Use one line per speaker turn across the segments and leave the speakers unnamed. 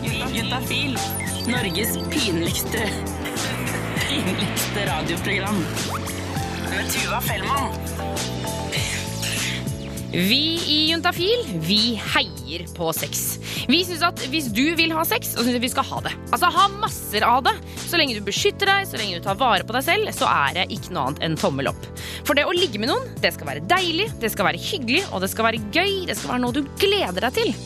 Juntafil. Norges pinligste pinligste radioprogram. Med Tuva Fellmann.
Vi i Juntafil vi heier på sex. Vi syns at hvis du vil ha sex, så syns vi vi skal ha det. Altså ha masser av det. Så lenge du beskytter deg, så lenge du tar vare på deg selv, så er det ikke noe annet enn tommel opp. For det å ligge med noen, det skal være deilig, det skal være hyggelig, og det skal være gøy. Det skal være noe du gleder deg til.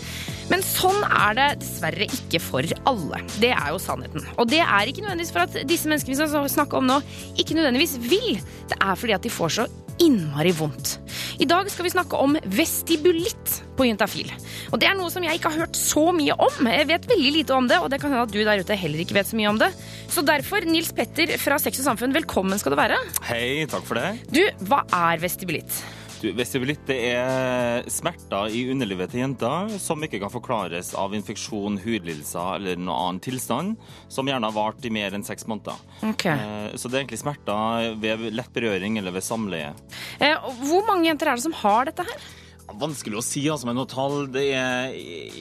Men sånn er det dessverre ikke for alle. Det er jo sannheten. Og det er ikke nødvendigvis for at disse menneskene vi skal snakke om nå, ikke nødvendigvis vil. Det er fordi at de får så innmari vondt. I dag skal vi snakke om vestibulitt på juntafil. Og det er noe som jeg ikke har hørt så mye om. Jeg vet veldig lite om det, og det kan hende at du der ute heller ikke vet så mye om det. Så derfor, Nils Petter fra Sex og Samfunn, velkommen skal du være.
Hei, takk for det.
Du, hva er vestibulitt?
Du, vestibulitt det er smerter i underlivet til jenter som ikke kan forklares av infeksjon, hudlidelser eller noen annen tilstand, som gjerne har vart i mer enn seks måneder.
Okay.
Eh, Så det er egentlig smerter ved lett berøring eller ved samleie.
Eh, hvor mange jenter er det som har dette her?
Vanskelig å si altså, med noe tall. Det er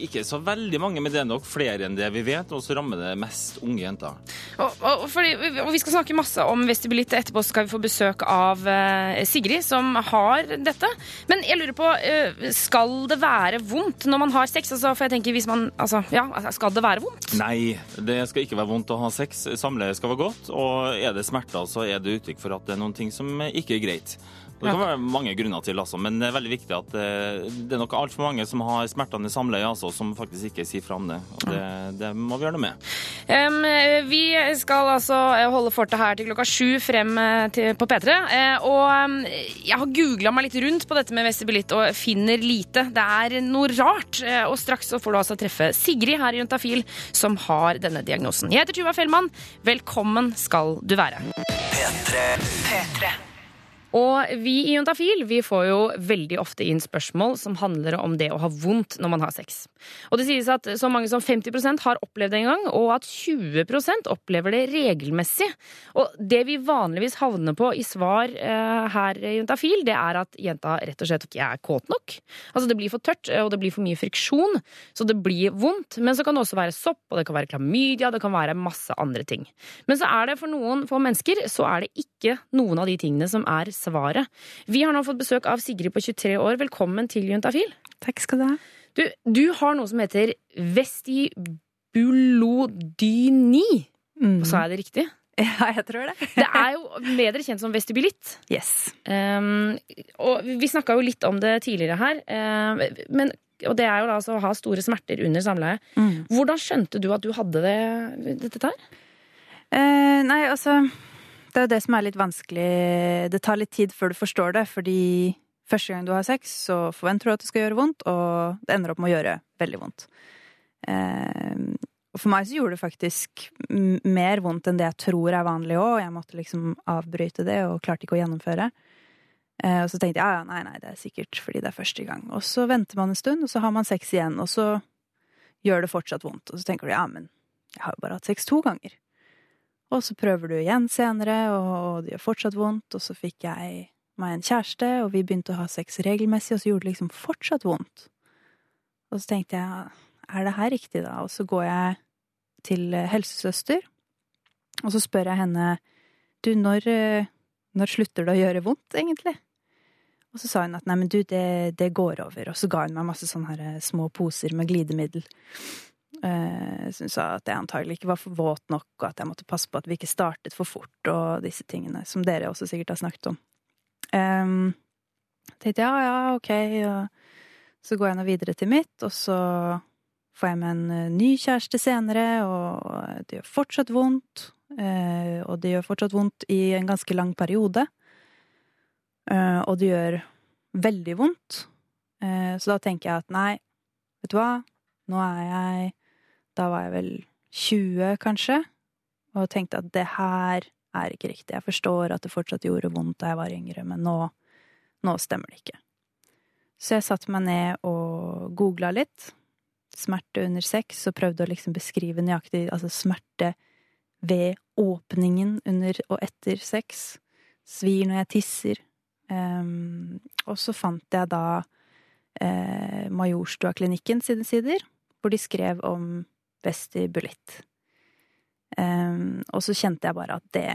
ikke så veldig mange, men det er nok flere enn det vi vet. Og så rammer det mest unge jenter.
Og, og, fordi, og vi skal snakke masse om vestibulitt. Etterpå skal vi få besøk av uh, Sigrid, som har dette. Men jeg lurer på, uh, skal det være vondt når man har sex? Altså, for jeg tenker, hvis man, altså, ja, Skal det være vondt?
Nei, det skal ikke være vondt å ha sex. Samleie skal være godt. Og er det smerter, så er det uttrykk for at det er noen ting som ikke er greit. Det kan være mange grunner til, altså, men det er veldig viktig at eh, det er nok altfor mange som har smertene i samleie, altså, som faktisk ikke sier fra om det. Og det, det må vi gjøre noe med.
Um, vi skal altså holde fortet her til klokka sju frem eh, til, på P3. Eh, og jeg har googla meg litt rundt på dette med vestibulitt og finner lite. Det er noe rart. Eh, og straks så får du altså treffe Sigrid her i Juntafil, som har denne diagnosen. Jeg heter Tuva Fellmann. Velkommen skal du være. Og vi i Juntafil vi får jo veldig ofte inn spørsmål som handler om det å ha vondt når man har sex. Og det sies at så mange som 50% har opplevd det en gang, og at 20% opplever det regelmessig. Og det vi vanligvis havner på i svar eh, her i Juntafil, det er at jenta rett og slett ikke er kåt nok. Altså det blir for tørt, og det blir for mye friksjon, så det blir vondt. Men så kan det også være sopp, og det kan være klamydia, det kan være masse andre ting. Men så er det for noen få mennesker, så er det ikke noen av de tingene som er svaret. Vi har nå fått besøk av Sigrid på 23 år. Velkommen til Juntafil.
Takk skal du ha.
Du, du har noe som heter vestibulodyni.
Mm.
Sa jeg det riktig?
Ja, jeg tror det.
Det er jo bedre kjent som vestibulitt.
Yes.
Um, og vi snakka jo litt om det tidligere her. Um, men, og det er jo da altså å ha store smerter under samleie.
Mm.
Hvordan skjønte du at du hadde det, dette her?
Uh, nei, altså Det er jo det som er litt vanskelig. Det tar litt tid før du forstår det, fordi første gang du har sex, så forventer du at det skal gjøre vondt, og det ender opp med å gjøre veldig vondt. Eh, og for meg så gjorde det faktisk mer vondt enn det jeg tror er vanlig òg, og jeg måtte liksom avbryte det og klarte ikke å gjennomføre. Eh, og så tenkte jeg ja, nei, nei, det er sikkert fordi det er første gang. Og så venter man en stund, og så har man sex igjen, og så gjør det fortsatt vondt. Og så tenker du ja, men jeg har jo bare hatt sex to ganger. Og så prøver du igjen senere, og det gjør fortsatt vondt. Og så fikk jeg meg en kjæreste, og vi begynte å ha sex regelmessig, og så gjorde det liksom fortsatt vondt. Og så tenkte jeg, er det her riktig da? Og så går jeg til eh, helsesøster, og så spør jeg henne, du, når, eh, når slutter det å gjøre vondt, egentlig? Og så sa hun at nei, men du, det, det går over. Og så ga hun meg masse sånne her eh, små poser med glidemiddel. Eh, Så sa at jeg antagelig ikke var for våt nok, og at jeg måtte passe på at vi ikke startet for fort, og disse tingene, som dere også sikkert har snakket om. Um, tenkte ja, ja, ok, og så går jeg nå videre til mitt, og så får jeg meg en eh, ny kjæreste senere, og det gjør fortsatt vondt, eh, og det gjør fortsatt vondt i en ganske lang periode. Og det gjør veldig vondt. Så da tenker jeg at nei, vet du hva, nå er jeg Da var jeg vel 20, kanskje, og tenkte at det her er ikke riktig. Jeg forstår at det fortsatt gjorde vondt da jeg var yngre, men nå, nå stemmer det ikke. Så jeg satte meg ned og googla litt. Smerte under sex, og prøvde å liksom beskrive nøyaktig altså smerte ved åpningen under og etter sex. Svir når jeg tisser. Um, og så fant jeg da eh, Majorstua-klinikken sine sider, hvor de skrev om vestibulitt. Um, og så kjente jeg bare at det,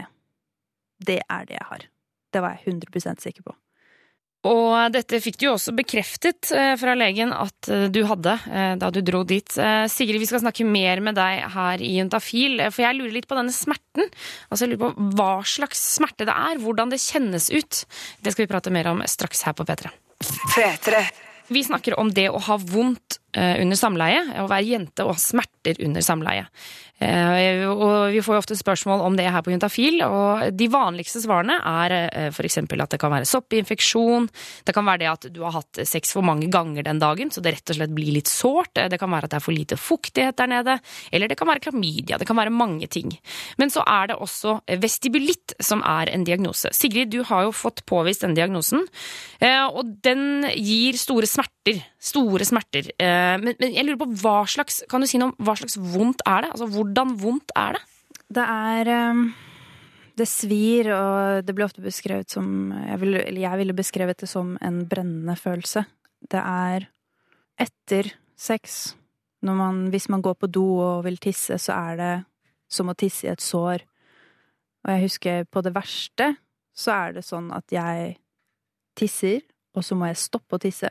det er det jeg har. Det var jeg 100 sikker på.
Og dette fikk du jo også bekreftet eh, fra legen at eh, du hadde eh, da du dro dit. Sigrid, vi skal snakke mer med deg her i Juntafil, for jeg lurer litt på denne smerten. Altså jeg lurer på hva slags smerte det er, hvordan det kjennes ut. Det skal vi prate mer om straks her på P3. P3. Vi snakker om det å ha vondt under samleie, å være jente og ha smerter under samleie. Eh, og vi får jo ofte spørsmål om det her på Juntafil, og de vanligste svarene er eh, f.eks. at det kan være soppinfeksjon, det kan være det at du har hatt sex for mange ganger den dagen, så det rett og slett blir litt sårt, det kan være at det er for lite fuktighet der nede, eller det kan være klamydia, det kan være mange ting. Men så er det også vestibulitt som er en diagnose. Sigrid, du har jo fått påvist den diagnosen, eh, og den gir store smerter. Store smerter. Men jeg lurer på hva slags, kan du si noe om hva slags vondt er det? Altså hvordan vondt er det?
Det er um, Det svir, og det blir ofte beskrevet som jeg ville, jeg ville beskrevet det som en brennende følelse. Det er etter sex, man, hvis man går på do og vil tisse, så er det som å tisse i et sår. Og jeg husker på det verste så er det sånn at jeg tisser, og så må jeg stoppe å tisse,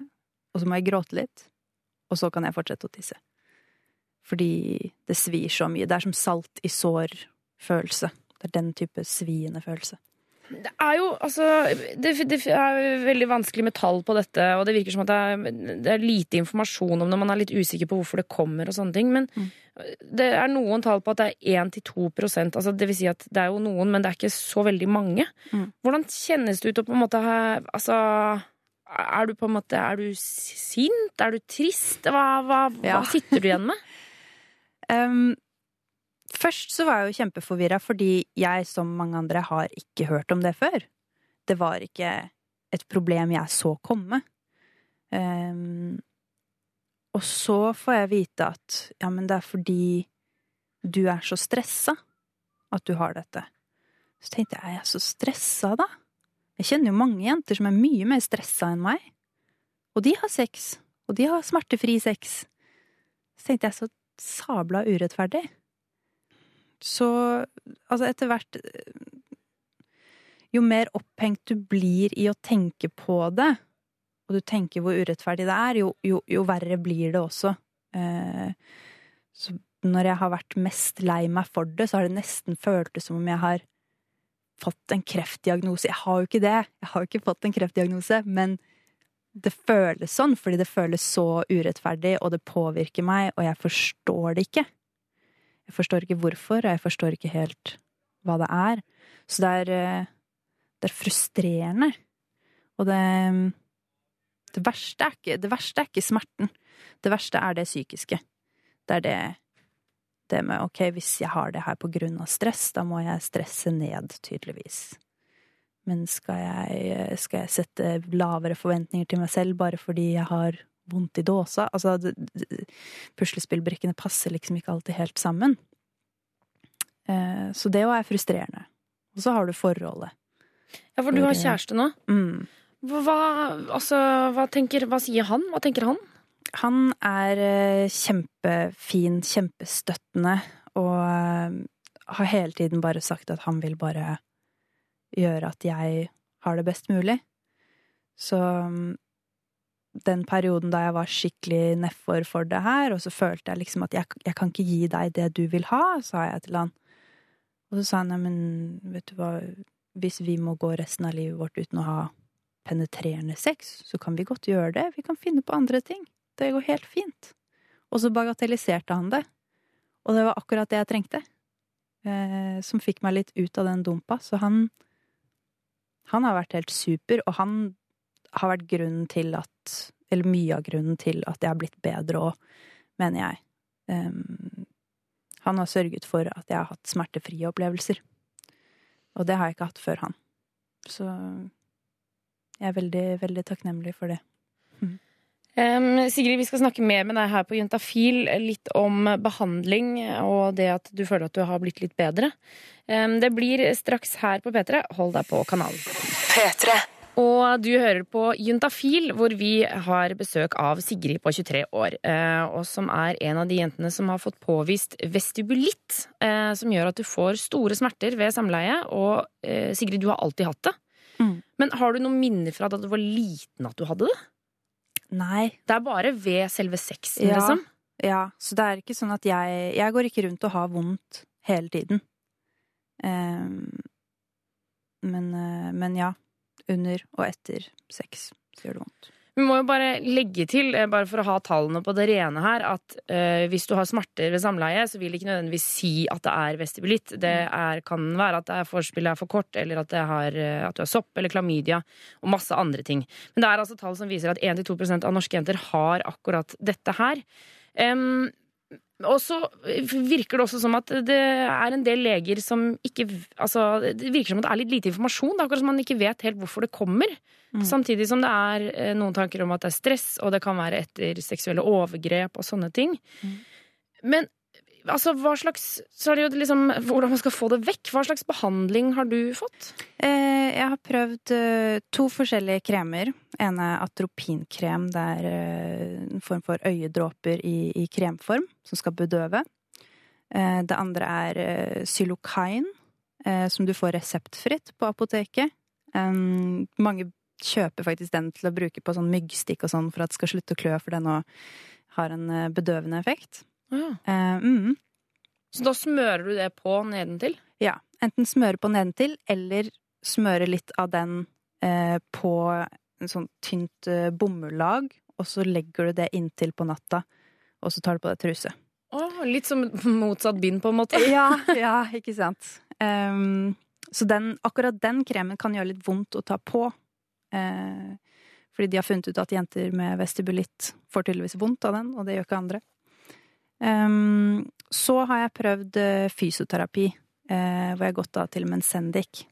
og så må jeg gråte litt, og så kan jeg fortsette å tisse. Fordi det svir så mye. Det er som salt i sår-følelse. Det er den type sviende følelse.
Det er jo altså det, det, er veldig vanskelig med tall på dette, og det virker som at det er, det er, lite informasjon om det. man er litt usikker på hvorfor det kommer og sånne ting. Men mm. det er noen tall på at det er 1-2% altså Det vil si at det er jo noen, men det er ikke så veldig mange. Mm. Hvordan kjennes det ut å på en måte ha Altså er du på en måte Er du sint? Er du trist? Hva, hva, ja. hva sitter du igjen med?
Um, først så var jeg jo kjempeforvirra fordi jeg, som mange andre, har ikke hørt om det før. Det var ikke et problem jeg så komme. Um, og så får jeg vite at ja, men det er fordi du er så stressa at du har dette. Så tenkte jeg, er jeg så stressa, da? Jeg kjenner jo mange jenter som er mye mer stressa enn meg. Og de har sex. Og de har smertefri sex. Så tenkte jeg, så sabla urettferdig. Så altså, etter hvert Jo mer opphengt du blir i å tenke på det, og du tenker hvor urettferdig det er, jo, jo, jo verre blir det også. Eh, så når jeg har vært mest lei meg for det, så har det nesten føltes som om jeg har fått en kreftdiagnose. Jeg har jo ikke det, jeg har jo ikke fått en kreftdiagnose, men det føles sånn fordi det føles så urettferdig, og det påvirker meg, og jeg forstår det ikke. Jeg forstår ikke hvorfor, og jeg forstår ikke helt hva det er. Så det er, eh, det er frustrerende. Og det det verste, er ikke, det verste er ikke smerten. Det verste er det psykiske. Det er det det med ok, hvis jeg har det her på grunn av stress, da må jeg stresse ned, tydeligvis. Men skal jeg, skal jeg sette lavere forventninger til meg selv bare fordi jeg har vondt i dåsa? Altså, puslespillbrikkene passer liksom ikke alltid helt sammen. Eh, så det òg er frustrerende. Og så har du forholdet.
Ja, for du har kjæreste nå.
Mm.
Hva, altså, hva, tenker, hva sier han? Hva tenker han?
Han er eh, kjempefin, kjempestøttende, og eh, har hele tiden bare sagt at han vil bare gjøre at jeg har det best mulig. Så mm, den perioden da jeg var skikkelig nedfor for det her, og så følte jeg liksom at jeg, jeg, kan ikke gi deg det du vil ha, sa jeg til han. Og så sa han ja, men vet du hva, hvis vi må gå resten av livet vårt uten å ha penetrerende sex, så kan vi godt gjøre det, vi kan finne på andre ting. Det går helt fint. Og så bagatelliserte han det. Og det var akkurat det jeg trengte. Eh, som fikk meg litt ut av den dumpa. Så han han har vært helt super, og han har vært grunnen til at Eller mye av grunnen til at jeg har blitt bedre òg, mener jeg. Eh, han har sørget for at jeg har hatt smertefrie opplevelser. Og det har jeg ikke hatt før han. Så jeg er veldig, veldig takknemlig for det.
Um, Sigrid, vi skal snakke mer med deg her på Juntafil. Litt om behandling og det at du føler at du har blitt litt bedre. Um, det blir straks her på P3. Hold deg på kanalen. P3. Og du hører på Juntafil, hvor vi har besøk av Sigrid på 23 år. eh, Og som er en av de jentene som har fått påvist vestibulitt, eh, som gjør at du får store smerter ved samleie. Og eh, Sigrid, du har alltid hatt det.
Mm.
Men har du noen minner fra da du var liten at du hadde det?
Nei.
Det er bare ved selve sexen,
Ja.
liksom?
Ja, så det er ikke sånn at jeg Jeg går ikke rundt og har vondt hele tiden. Um, men, eh, men ja. Under og etter sex så gjør det vondt.
Vi må jo bare legge til, eh, bare for å ha tallene på det rene her, at uh, hvis du har smerter ved samleie, så vil det ikke nødvendigvis si at det er vestibulitt. Det er, kan være at det er forspillet er for kort, eller at, det har, eh, at du har sopp eller klamydia, og masse andre ting. Men det er altså tall som viser at 1-2% av norske jenter har akkurat dette her. Em, og så virker det også som at det er en del leger som ikke Altså, det virker som at det er litt lite informasjon. Det er akkurat som man ikke vet helt hvorfor det kommer.
Mm.
Samtidig som det er eh, noen tanker om at det er stress, og det kan være etter seksuelle overgrep og sånne ting.
Mm.
Men altså, hva slags Så er det jo liksom hvordan man skal få det vekk. Hva slags behandling har du fått?
Eh, jeg har prøvd eh, to forskjellige kremer. En er atropinkrem. Det er eh, en form for øyedråper i, i kremform som skal bedøve. Eh, det andre er eh, eh, som du får reseptfritt på apoteket. Mange kjøper faktisk den til å bruke på sånn myggstikk og sånn for at det skal slutte å klø, for den òg har en bedøvende effekt.
Ja.
Eh, mm.
Så da smører du det på nedentil?
Ja, enten smøre på nedentil, eller smøre litt av den eh, på en sånn tynt eh, bomullag, og så legger du det inntil på natta, og så tar du på deg truse.
Åh, litt som motsatt bind, på en måte.
Ja, ja, ikke sant. Um, så den, akkurat den kremen kan gjøre litt vondt å ta på. Eh, fordi de har funnet ut at jenter med vestibulitt får tydeligvis vondt av den, og det gjør ikke andre. Ehm, så har jeg prøvd eh, fysioterapi, eh, hvor jeg har gått da til Mensendik.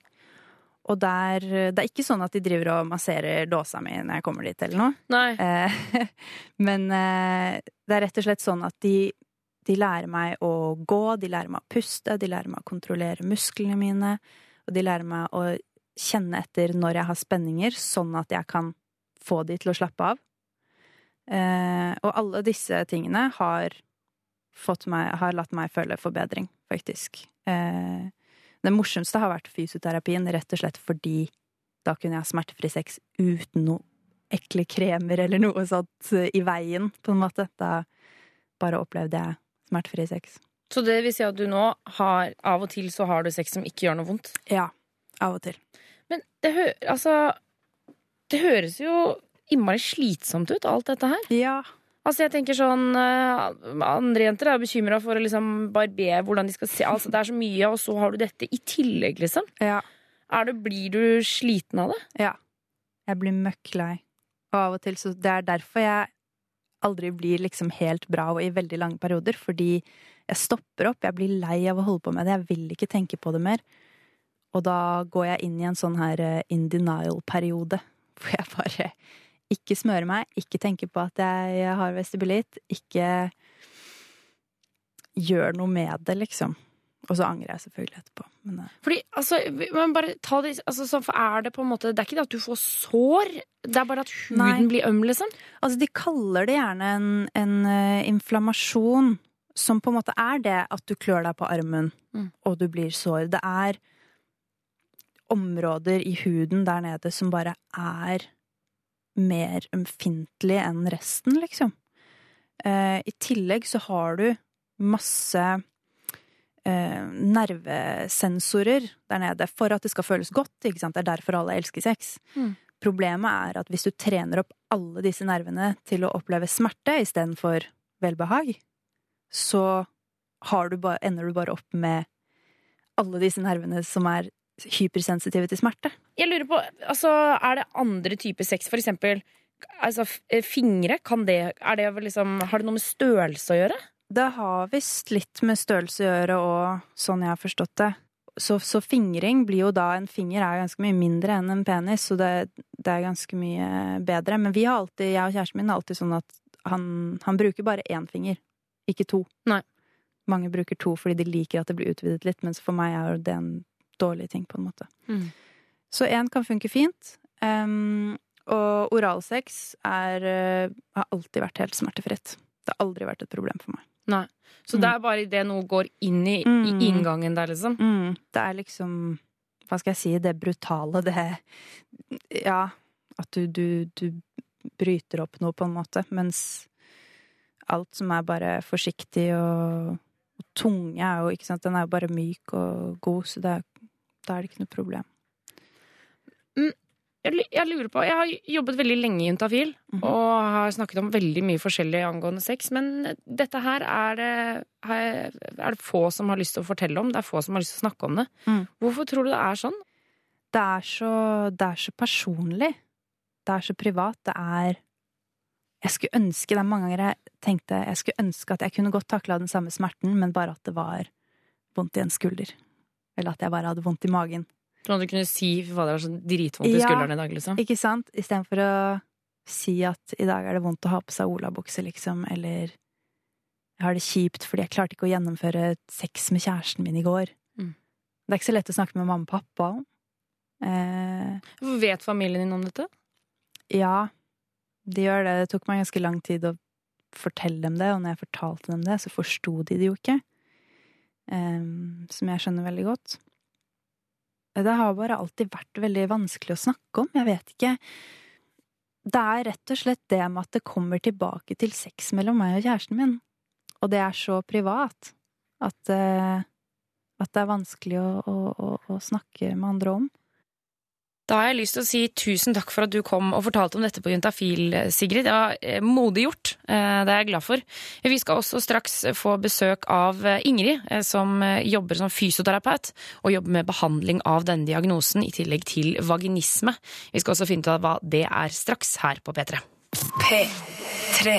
Og der Det er ikke sånn at de driver og masserer dåsa mi når jeg kommer dit, eller noe.
Nei.
Eh, Men det er rett og slett sånn at de, de lærer meg å gå, de lærer meg å puste, de lærer meg å kontrollere musklene mine, og de lærer meg å kjenne etter når jeg har spenninger, sånn at jeg kan få de til å slappe av. Og alle disse tingene har meg, har latt meg føle forbedring, faktisk. Eh, det morsomste har vært fysioterapien, rett og slett fordi da kunne jeg ha smertefri sex uten noe ekle kremer eller noe sånt eh, i veien, på en måte. Da bare opplevde jeg smertefri sex.
Så det vil si at du nå har Av og til så har du sex som ikke gjør noe vondt?
Ja. Av og til.
Men det, hø altså, det høres jo innmari slitsomt ut, alt dette her.
Ja.
Altså jeg tenker sånn eh, Andre jenter er bekymra for å liksom barbere hvordan de skal se. Altså Det er så mye, og så har du dette i tillegg, liksom.
Ja.
Er det, blir du sliten av det?
Ja. Jeg blir møkk lei. Og av og til så Det er derfor jeg aldri blir liksom helt bra og i veldig lange perioder. Fordi jeg stopper opp. Jeg blir lei av å holde på med det. Jeg vil ikke tenke på det mer. Og da går jeg inn i en sånn her eh, in denial-periode. Hvor jeg bare ikke smøre meg, ikke tenke på at jeg har vestibulitt, ikke gjør noe med det, liksom. Og så angrer jeg selvfølgelig etterpå. Men, eh,
Fordi, altså, men bare ta det altså, så for er det på en måte Det er ikke det at du får sår, det er bare at huden
Nei.
blir øm, liksom?
Altså, de kaller det gjerne en, en uh, inflammasjon, som på en måte er det at du klør deg på armen,
Mm.
og du blir sår. Det er områder i huden der nede som bare er mer ømfintlig enn resten, liksom. Eh, I tillegg så har du masse eh, nervesensorer der nede for at det skal føles godt. Ikke sant? Det er derfor alle elsker sex.
Mm.
Problemet er at hvis du trener opp alle disse nervene til å oppleve smerte istedenfor velbehag, så har du ba, ender du bare opp med alle disse nervene som er hypersensitive til smerte.
Jeg lurer på, altså, Er det andre typer sex, for eksempel altså, eh, fingre? Kan det, er det liksom, har det noe med størrelse å gjøre?
Det har visst litt med størrelse å gjøre og sånn jeg har forstått det. Så, så fingring blir jo da En finger er ganske mye mindre enn en penis, så det, det er ganske mye bedre. Men vi har alltid, jeg og kjæresten min er alltid sånn at han, han bruker bare én finger, ikke to.
Nei.
Mange bruker to fordi de liker at det blir utvidet litt, mens for meg er det en dårlig ting, på en måte.
Mm.
Så én kan funke fint. Um, og oralsex er, eh, har alltid vært helt smertefritt. Det har aldri vært et problem for meg.
Nei. Så det er bare idet noe går inn i, i
Mm.
inngangen der, liksom?
Mm, det er liksom Hva skal jeg si? Det brutale, det Ja, at du, du, du bryter opp noe, på en måte. Mens alt som er bare forsiktig og, og tunge, er jo ikke sant Den er jo bare myk og god, så det er, da er det ikke noe problem.
Jeg, jeg lurer på, jeg har jobbet veldig lenge i Juntafil
Mhm.
og har snakket om veldig mye forskjellig angående sex, men dette her er det, er det få som har lyst til å fortelle om. Det er få som har lyst til å snakke om det.
Mm.
Hvorfor tror du det er sånn?
Det er så, det er så personlig. Det er så privat. Det er Jeg skulle ønske Det er mange ganger jeg tenkte jeg skulle ønske at jeg kunne godt takla den samme smerten, men bare at det var vondt i en skulder. Eller at jeg bare hadde vondt i magen.
Sånn at du kunne si fy fader, det var så dritvondt i
Ja.
skulderen i dag, liksom?
Ikke sant? Istedenfor å si at i dag er det vondt å ha på seg olabukse, liksom, eller jeg har det kjipt fordi jeg klarte ikke å gjennomføre sex med kjæresten min i går.
Mm.
Det er ikke så lett å snakke med mamma og pappa om. Eh,
Vet familien din om dette?
Ja, de gjør det. Det tok meg ganske lang tid å fortelle dem det, og når jeg fortalte dem det, så forsto de det jo ikke. Ehm, som jeg skjønner veldig godt. Det har bare alltid vært veldig vanskelig å snakke om. Jeg vet ikke. Det er rett og slett det med at det kommer tilbake til sex mellom meg og kjæresten min. Og det er så privat at, eh, at det er vanskelig å, å, å, å snakke med andre om.
Da har jeg lyst til å si tusen takk for at du kom og fortalte om dette på Juntafil, Sigrid. Det var eh, modig gjort. Eh, Det er jeg glad for. Vi skal også straks få besøk av eh, Ingrid, som jobber som fysioterapeut og jobber med behandling av denne diagnosen, i tillegg til vaginisme. Vi skal også finne ut av hva det er straks her på P3.
P3.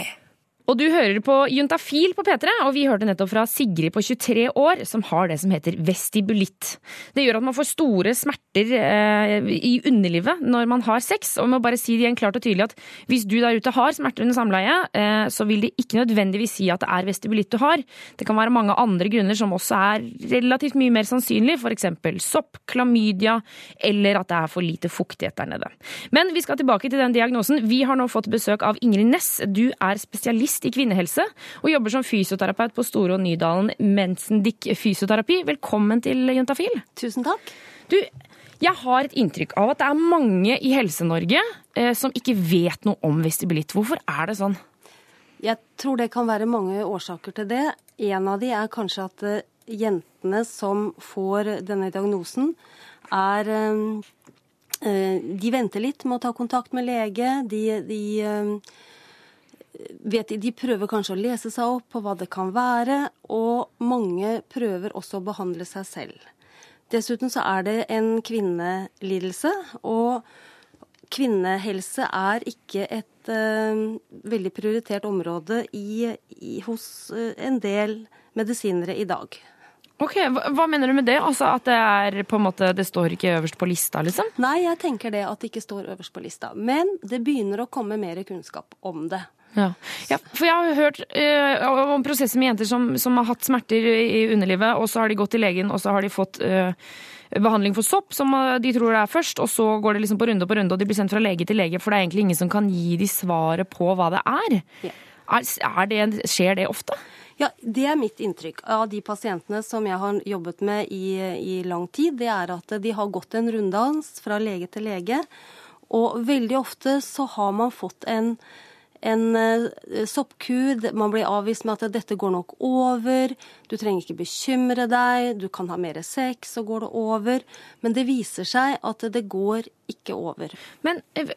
Og du hører på Juntafil på P3, og vi hørte nettopp fra Sigrid på 23 år, som har det som heter vestibulitt. Det gjør at man får store smerter eh, i underlivet når man har sex. Og jeg må bare si det igjen klart og tydelig at hvis du der ute har smerter under samleie, eh, så vil det ikke nødvendigvis si at det er vestibulitt du har. Det kan være mange andre grunner som også er relativt mye mer sannsynlig, f.eks. sopp, klamydia, eller at det er for lite fuktighet der nede. Men vi skal tilbake til den diagnosen. Vi har nå fått besøk av Ingrid Næss. Du er spesialist i kvinnehelse og jobber som fysioterapeut på Store og Nydalen Mensendick fysioterapi. Velkommen til Juntafil.
Tusen takk.
Du, jeg har et inntrykk av at det er mange i Helse-Norge eh, som ikke vet noe om vestibulitt. Hvorfor er det sånn?
Jeg tror det kan være mange årsaker til det. En av de er kanskje at eh, jentene som får denne diagnosen, er eh, eh, De venter litt med å ta kontakt med lege. De, de eh, vet, de prøver kanskje å lese seg opp på hva det kan være, og mange prøver også å behandle seg selv. Dessuten så er det en kvinnelidelse, og kvinnehelse er ikke et uh, veldig prioritert område i, i, hos uh, en del medisinere i dag.
Ok, hva, hva mener du med det? Altså At det er på en måte, det står ikke øverst på lista, liksom?
Nei, jeg tenker det at det ikke står øverst på lista. Men det begynner å komme mer kunnskap om det.
Ja. ja, for jeg har hørt uh, om prosesser med jenter som, som har hatt smerter i underlivet, og så har de gått til legen, og så har de fått uh, behandling for sopp, som eh, de tror det er først, og så går det liksom på runde på runde, og de blir sendt fra lege til lege, for det er egentlig ingen som kan gi de svaret på hva det er.
Ja.
Er, er det skjer det ofte?
Ja, Det er mitt inntrykk av de pasientene som jeg har jobbet med i, i lang tid. Det er at de har gått en runddans fra lege til lege. Og veldig ofte så har man fått en, en eh, soppkur. Man blir avvist med at dette går nok over. Du trenger ikke bekymre deg. Du kan ha mer sex, så går det over. Men det viser seg at det går ikke over.
Men eh,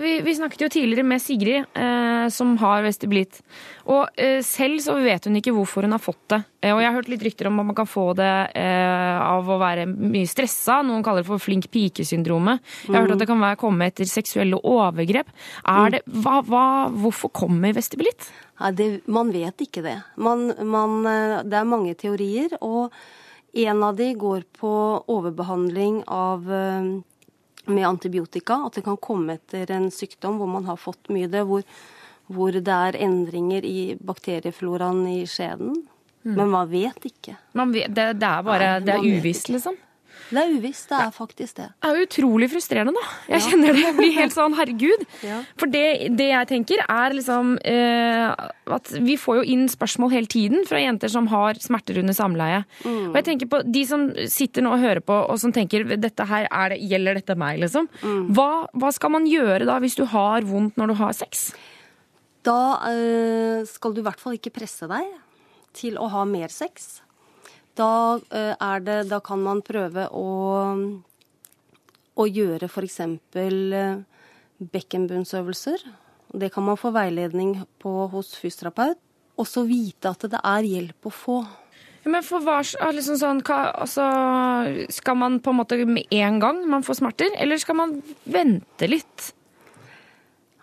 vi, vi snakket jo tidligere med Sigrid, eh, som har vestibulitt. Og eh, selv så vet hun ikke hvorfor hun har fått det. Eh, og jeg har hørt litt rykter om at man kan få det eh, av å være mye stressa. Noen kaller det for flink pike-syndromet. Jeg har hørt at det kan være, komme etter seksuelle overgrep. Er det, hva, hva, hvorfor kommer vestibulitt?
Nei, det, man vet ikke det. Man, man, eh, det er mange teorier, og en av de går på overbehandling av, eh, med antibiotika. At det kan komme etter en sykdom hvor man har fått mye det, hvor, hvor det er endringer i bakteriefloraen i skjeden. Men man vet ikke.
Man vet, det, det er bare
Nei,
det er uvisst, liksom.
Det er uvisst. Det er faktisk det.
Det er utrolig frustrerende, da. Jeg kjenner det. Jeg blir helt sånn herregud.
Ja.
For det, det jeg tenker, er liksom eh, at vi får jo inn spørsmål hele tiden fra jenter som har smerter under samleie. Og jeg tenker på de som sitter nå og hører på og som tenker dette her, er det, gjelder dette meg, liksom. Hva, hva skal man gjøre da hvis du har vondt når du har sex?
Da eh, skal du i hvert fall ikke presse deg til å ha mer sex. Da, eh, det, da kan man prøve å, å gjøre f.eks. Eh, bekkenbunnsøvelser. Det kan man få veiledning på hos fysioterapeut. Og så vite at det er hjelp å få.
Ja, Men for hva, liksom sånn, hva, altså, Skal man på en måte med en gang man får smerter, eller skal man vente litt?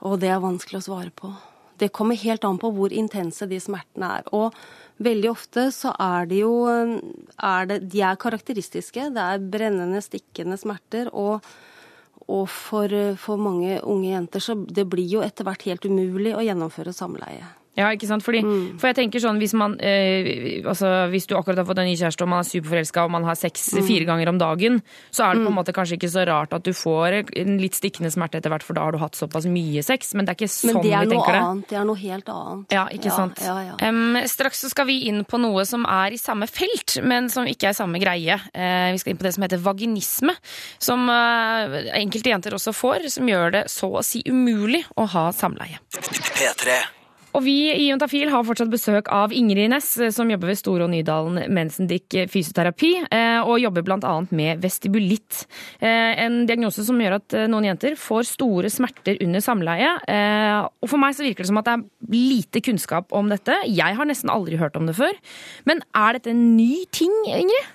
Og det er vanskelig å svare på. Det kommer helt an på hvor intense de smertene er. Og veldig ofte så er de jo er det, De er karakteristiske. Det er brennende, stikkende smerter. Og, og for, for mange unge jenter så det blir jo etter hvert helt umulig å gjennomføre samleie.
Ja, ikke sant? Fordi, For jeg tenker sånn, hvis man eh, altså, hvis du akkurat har fått en ny kjæreste og man er superforelska og man har sex fire ganger om dagen, så er det på en måte kanskje ikke så rart at du får en litt stikkende smerte etter hvert, for da har du hatt såpass mye sex. Men det er ikke sånn
Men det er
vi
noe
tenker det.
annet. Det er noe helt annet.
Ja, ikke sant?
Ja, ja,
Um, straks så skal vi inn på noe som er i samme felt, men som ikke er samme greie. Uh, vi skal inn på det som heter vaginisme, som uh, enkelte jenter også får, som gjør det så å si umulig å ha samleie.
P3.
Og vi i Juntafil har fortsatt besøk av Ingrid Næss, som jobber ved Store og Nydalen Mensendik fysioterapi, eh, og jobber bl.a. med vestibulitt. Eh, En diagnose som gjør at eh, noen jenter får store smerter under samleie. Eh, Og for meg så virker det som at det er lite kunnskap om dette. Jeg har nesten aldri hørt om det før. Men er dette en ny ting, Ingrid?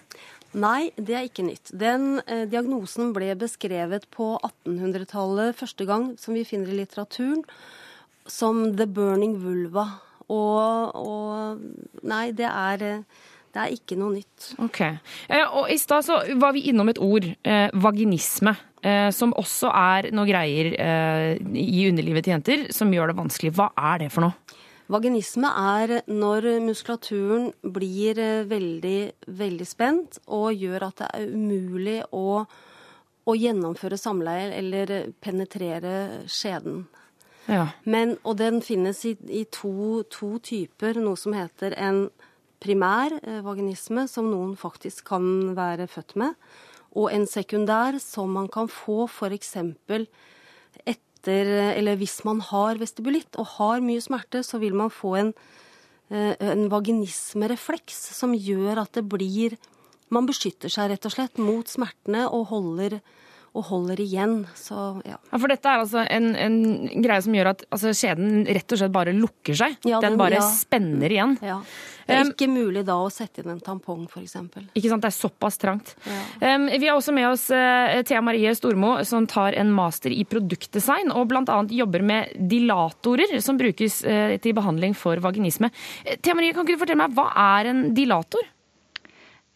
Nei, det er ikke nytt. Den eh, diagnosen ble beskrevet på 1800-tallet første gang, som vi finner i litteraturen, som the burning vulva. Og, og Nei, det er, det er ikke noe nytt.
Ok. Eh, Og i stad så var vi innom et ord, eh, vaginisme, eh, som også er noe greier eh, i underlivet til jenter som gjør det vanskelig. Hva er det for noe?
Vaginisme er når muskulaturen blir eh, veldig, veldig spent og gjør at det er umulig å, å gjennomføre samleie eller penetrere skjeden.
Ja.
Men, og den finnes i, i to, to typer, noe som heter en primær eh, vaginisme, som noen faktisk kan være født med, og en sekundær som man kan få f.eks. etter Eller hvis man har vestibulitt og har mye smerte, så vil man få en, eh, en vaginismerefleks som gjør at det blir Man beskytter seg rett og slett mot smertene og holder, og holder igjen. Så ja.
Ja, For dette er altså en, en greie som gjør at altså, skjeden rett og slett bare lukker seg.
Ja,
den,
den-
bare
ja.
spenner igjen.
ja. Det er ikke mulig da å sette inn en tampong, f.eks.
Ikke sant? Det er såpass trangt.
Ja.
Um, vi har også med oss uh, Thea Marie Stormo, som tar en master i produktdesign og bl.a. jobber med dilatorer som brukes uh, til behandling for vaginisme. Eh, Thea Marie, kan ikke du fortelle meg, hva er en dilator?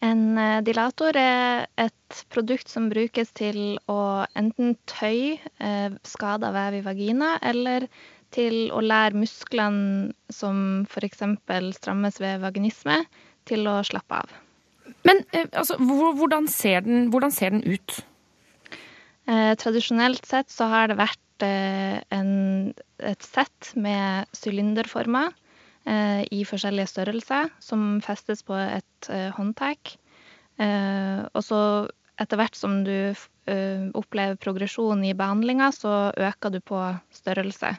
En eh, dilator er et produkt som brukes til å enten tøye eh, skada vev i vagina, eller til å lære musklene som f.eks. strammes ved vaginisme, til å slappe av.
Men eh, altså, hvordan ser, den, hvordan ser den ut?
Eh, tradisjonelt sett så har det vært en, et sett med sylinderformer i forskjellige størrelser som festes på et eh, håndtak. Eh, og så etter hvert som du eh, opplever progresjon i behandlinga, så øker du på størrelse.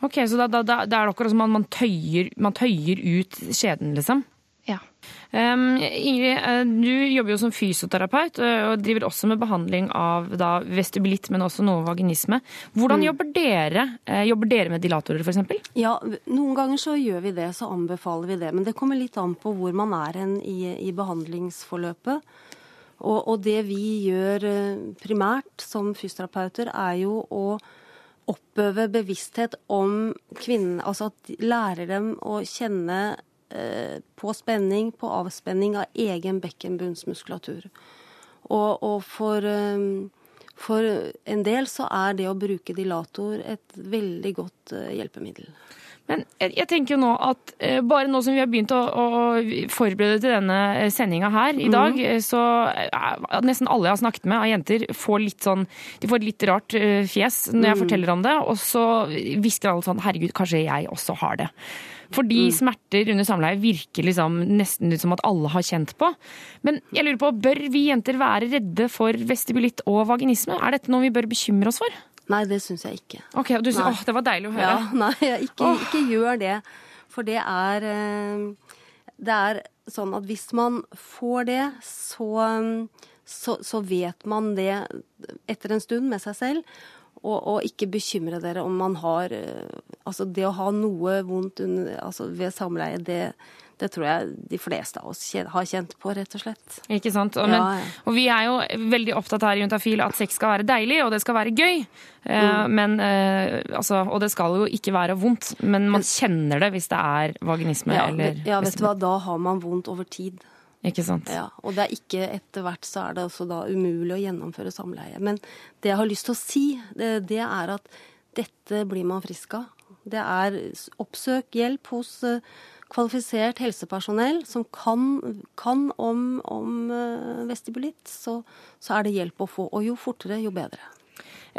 Ok, Så da, da, da, det er akkurat som man, man, tøyer, man tøyer ut skjeden, liksom?
Ja.
Um, Ingrid, eh, du jobber jo som fysioterapeut eh, og driver også med behandling av da, vestibulitt, men også noe vaginisme. Hvordan jobber dere? Eh, Jobber dere med dilatorer, f.eks.?
Ja, noen ganger så gjør vi det, så anbefaler vi det. Men det kommer litt an på hvor man er hen i, i behandlingsforløpet. Og, og det vi gjør primært som fysioterapeuter, er jo å oppøve bevissthet om kvinnen. Altså at de lærer dem å kjenne på spenning, på avspenning av egen bekkenbunnsmuskulatur. Og, og for, eh, for en del så er det å bruke dilator et veldig godt eh, hjelpemiddel.
Men jeg, tenker jo nå at eh, bare nå som vi har begynt å, å forberede til denne sendinga her i dag, mm. så er nesten alle jeg har snakket med av jenter, får litt sånn De får et litt rart eh, fjes når jeg forteller om det, og så hvisker alle sånn Herregud, kanskje jeg også har det. Fordi smerter under samleie virker liksom nesten ut som at alle har kjent på. Men jeg lurer på, bør vi jenter være redde for vestibulitt og vaginisme? Er dette noe vi bør bekymre oss for?
Nei, det syns jeg ikke.
Ok, og du,
synes,
åh, Det var deilig å høre.
Ja, nei, ikke, ikke gjør det. For det er eh, Det er sånn at hvis man får det, så, så, så vet man det etter en stund med seg selv. Og, og ikke bekymre dere om man har eh, Altså, det å ha noe vondt under, altså ved samleie, det, det tror jeg de fleste av oss har kjent på, rett og slett.
Ikke sant? Og, men,
Ja, ja.
og vi er jo veldig opptatt her i Juntafil at sex skal være deilig, og det skal være gøy. Eh, men, eh, altså, og det skal jo ikke være vondt, men man kjenner det hvis det er vaginisme
Ja,
eller
ja, vet du hva, da har man vondt over tid.
Ikke sant?
Ja, og det er ikke etter hvert så er det også da umulig å gjennomføre samleie. Men det jeg har lyst til å si, det, det er at dette blir man frisk av. Det er oppsøk hjelp hos eh, kvalifisert helsepersonell som kan, kan om, om eh, vestibulitt. Så, så er det hjelp å få. Og jo fortere, jo bedre.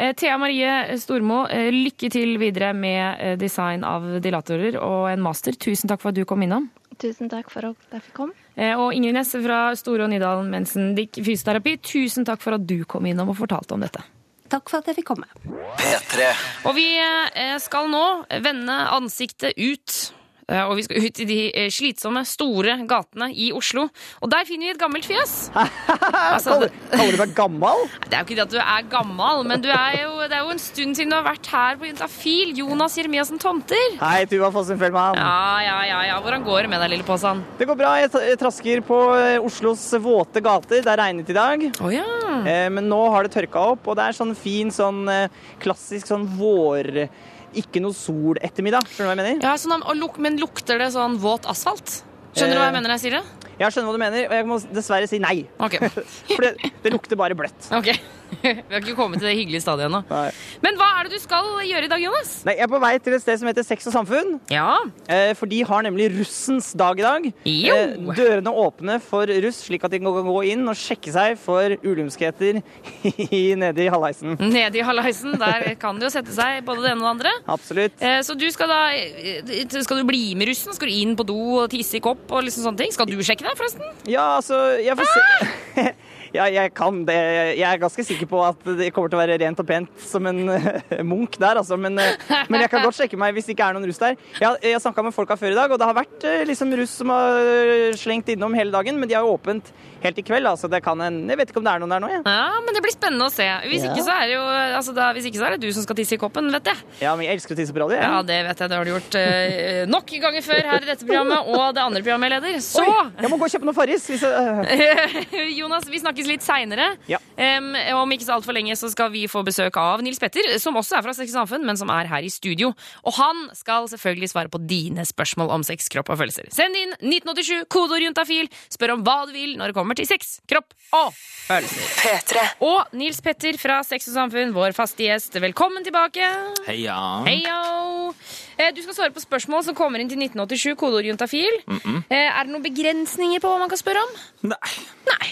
Eh, Thea Marie Stormo, lykke til videre med design av dilatorer og en master. Tusen takk for at du kom innom.
Tusen takk for at jeg fikk komme.
Eh, Og Ingrid Nesse fra Store og Nydalen Mensen Dick Fysioterapi, tusen takk for at du kom innom og fortalte om dette.
Takk for at jeg fikk komme.
P3.
Og vi eh, skal nå vende ansiktet ut. Eh, Og vi skal ut i de eh, slitsomme, store gatene i Oslo. Og der finner vi et gammelt fjes. Altså,
Kaller, kaller du meg gammal?
det er jo ikke det at du er gammel, men du er jo, det er jo en stund siden du har vært her på Juntafil. Jonas Jeremiassen Tomter.
Hei, Tuva Fossum Fellmann.
Ja, ja, ja, ja. Hvordan går det med deg, lille påsan?
Det går bra. Jeg trasker på eh, Oslos våte gater. Det har regnet i dag.
Oh, ja.
Men nå har det tørka opp, og det er sånn fin, sånn klassisk sånn vår... Ikke noe sol-ettermiddag. Skjønner du hva jeg mener?
ja sånn, og luk, men lukter det sånn våt asfalt? Skjønner du hva jeg
Eh.
mener når jeg sier det?
Jeg skjønner hva du mener, og jeg må dessverre si nei.
Ok.
For det, det lukter bare bløtt.
ok. Vi har ikke kommet til det hyggelige stadiet ennå. Men hva er det du skal gjøre i dag, Jonas?
Nei, jeg er på vei til et sted som heter Sex og samfunn.
Ja.
Eh, For de har nemlig russens dag i dag.
Jo.
Eh, Dørene åpne for russ, slik at de kan gå inn og sjekke seg for ulumskheter nede i halvheisen.
Nede i halvheisen. der kan det jo sette seg både det ene og det andre.
Absolutt.
Eh, Så du skal da Skal du bli med russen? Skal du inn på do og tisse i kopp og liksom sånne ting? Skal du sjekke deg, forresten?
Ja, altså, jeg får se Ja, jeg kan det. Jeg er ganske sikker på at det kommer til å være rent og pent som en eh, munk der, altså. Men, eh, men jeg kan godt sjekke meg hvis det ikke er noen russ der. Jeg, har- jeg snakka med folka før i dag, og det har vært eh, liksom russ som har slengt innom hele dagen, men de har jo åpent helt i kveld. Altså, det kan en, jeg vet ikke om det er noen der nå, jeg.
Ja, men det blir spennende å se. Hvis,
Ja.
ikke, så er det jo, altså da, hvis ikke så er det du som skal tisse i koppen, vet jeg.
Ja, men jeg elsker å tisse på radio. jeg.
Ja, det vet jeg. Det har du gjort uh, nok ganger før her i dette programmet og det andre programmet jeg leder. Så
Oi, jeg må gå og kjøpe noe Farris. Hvis jeg, øh.
Jonas, vi snakkes litt seinere.
Ja.
om ikke så altfor lenge så skal vi få besøk av Nils Petter, som også er fra Sex og Samfunn, men som er her i studio. Og han skal selvfølgelig svare på dine spørsmål om sex, kropp og følelser. Send inn 1987, kodeord juntafil. Spør om hva du vil når det kommer til sex, kropp og følelser.
P3.
Og Nils Petter fra Sex og Samfunn, vår faste gjest. Velkommen tilbake.
Heia.
Heio! Eh, Du skal svare på spørsmål som kommer inn til 1987, kodeord juntafil. Eh, Er det noen begrensninger på hva man kan spørre om?
Nei.
Nei.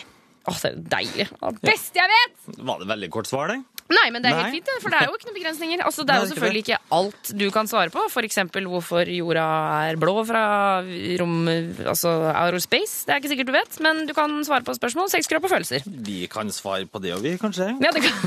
Åh, det er deilig. Det beste jeg vet!
Var det veldig kort svar, det?
Nei, men det er
Nei.
helt fint, det, for det er jo ikke noen begrensninger. Altså, det er
Nei,
jo
ikke
selvfølgelig ikke alt du kan svare på. Eksempel hvorfor jorda er blå fra rom, altså aerospace. Det er ikke sikkert du vet, men du kan svare på spørsmål, sex, kropp og følelser.
Vi kan svare på det, og vi, kanskje?
Ja, det kan.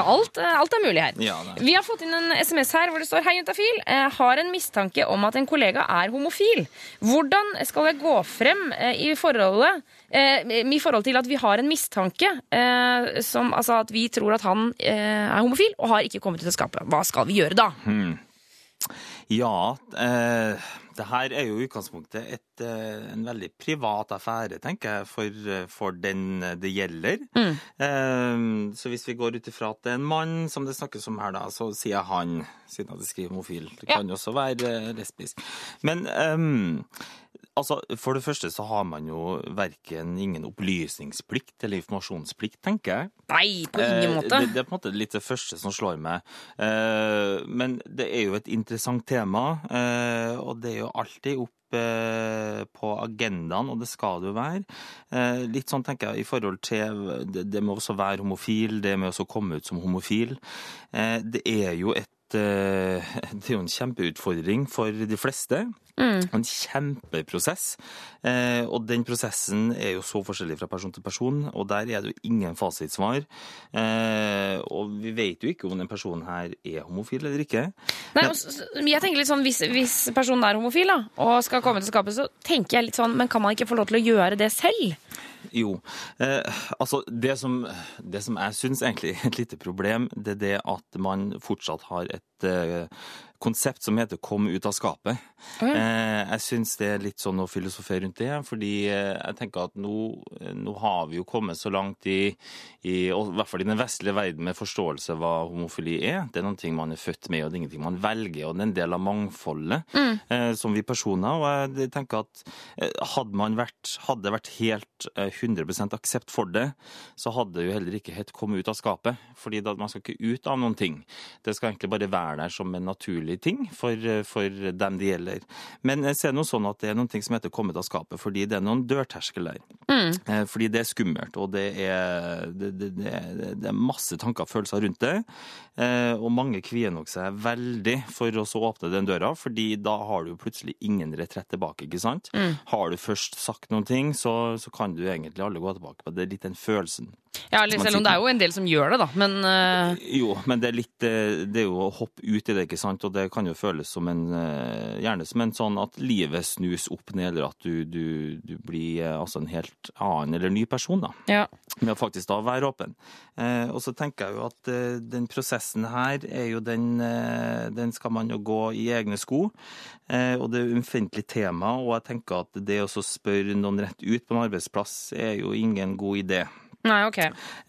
Alt, alt er mulig her.
Ja.
Vi har fått inn en SMS her hvor det står Hei, juntafil. Jeg har en mistanke om at en kollega er homofil. Hvordan skal jeg gå frem eh, i forholdet eh, i forhold til at vi har en mistanke eh, som altså at vi tror at han eh, er homofil og har ikke kommet ut av skapet? Hva skal vi gjøre da?
Ja, eh, det her er jo i utgangspunktet et, eh, en veldig privat affære, tenker jeg, for, eh, for den det gjelder. Eh, så hvis vi går ut ifra at det er en mann som det snakkes om her, da, så sier jeg han, siden han skriver homofil. Det kan jo også være eh, lesbisk. Men ehm, Altså, For det første så har man jo verken ingen opplysningsplikt eller informasjonsplikt, tenker jeg.
Nei, på ingen
Eh,
måte.
Det, det er på en måte litt det første som slår meg. Eh, men det er jo et interessant tema, eh, og det er jo alltid opp eh, på agendaen, og det skal det jo være. Eh, litt sånn tenker jeg i forhold til det, med også være homofil, det med å komme ut som homofil. Eh, det er jo et eh, det er jo en kjempeutfordring for de fleste. En kjempeprosess. Eh, og den prosessen er jo så forskjellig fra person til person, og der er det jo ingen fasitsvar. Eh, og vi vet jo ikke om den personen her er homofil eller ikke.
Nei, s- jeg tenker litt sånn, hvis, hvis personen er homofil da, og skal komme til skapet, så tenker jeg litt sånn, men kan man ikke få lov til å gjøre det selv?
Jo. Eh, altså, det som, det som jeg syns egentlig er et lite problem, det er det at man fortsatt har et eh, konsept som heter 'kom ut av skapet'. Eh, jeg syns det er litt sånn å filosofere rundt det, fordi eh, jeg tenker at nå, nå har vi jo kommet så langt i, i, i hvert fall i den vestlige verden med forståelse av hva homofili er. Det er noe man er født med, og det er ingenting man velger, og det er en del av mangfoldet eh, som vi personer. Og jeg tenker at eh, hadde man vært, hadde det vært helt eh, 100% aksept for det, så hadde det jo heller ikke hett kommet ut av skapet'. fordi da, man skal ikke ut av noen ting. Det skal egentlig bare være der som en naturlig ting for, eh, for dem det gjelder. Men jeg ser noe sånn at det er noen ting som heter 'komme av skapet', fordi det er noen dørterskel der. Eh, Fordi det er skummelt, og det er, det, det, det, det er masse tanker og følelser rundt det. Eh, Og mange kvier nok seg veldig for å så åpne den døra, fordi da har du plutselig ingen retrett tilbake, ikke sant? Har du først sagt noen ting, så, så kan du egentlig alle gå tilbake på det. Er litt den følelsen.
Ja, selv om det er jo en del som gjør det da, men uh...
Jo, men det er litt eh, Det er jo å hoppe ut i det, ikke sant? Og det kan jo føles som en eh, Gjerne som en sånn at livet snus opp ned, eller at du, du, du blir eh, altså en helt annen eller ny person, da.
ja.
Med å faktisk da være åpen. Eh, og så tenker jeg jo at den prosessen her er jo den Den skal man jo gå i egne sko. Eh, og det er jo umfintlig tema, og jeg tenker at det å spørre noen rett ut på en arbeidsplass er jo ingen god idé.
Nei, ok.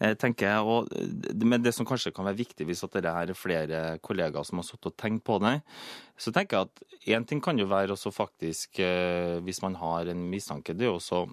Eh, tenker jeg, og, eh, Men det som kanskje kan være viktig hvis at det er flere kollegaer som har sittet og tenkt på det, så tenker jeg at én ting kan jo være også faktisk, eh, hvis man har en mistanke, det er jo også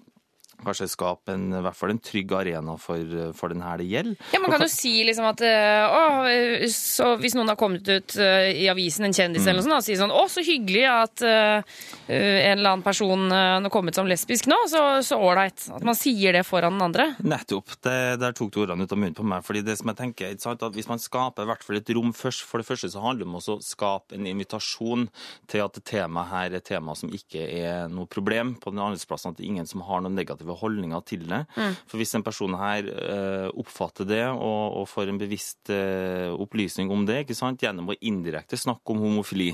kanskje skape en, i hvert fall en trygg arena for, for den her det gjelder.
Ja, Man kan jo si liksom at eh, å, så Hvis noen har kommet ut eh, i avisen, en kjendis eller noe sånt, og sier sånn Å, så hyggelig at uh, en eller annen person har kommet som lesbisk nå, så så ålreit. At man sier det foran den andre.
Nettopp. Det, der tok du ordene ut av munnen på meg. fordi det som jeg tenker, sant, at Hvis man skaper i hvert fall et rom først, for det første så handler det om å skape en invitasjon til at temaet her er et tema som ikke er noe problem på den andre plassen, at det er ingen som har noen negative holdninger til det. For hvis en person her uh, oppfatter det og, og får en bevisst uh, opplysning om det, ikke sant, gjennom å indirekte snakke om homofili,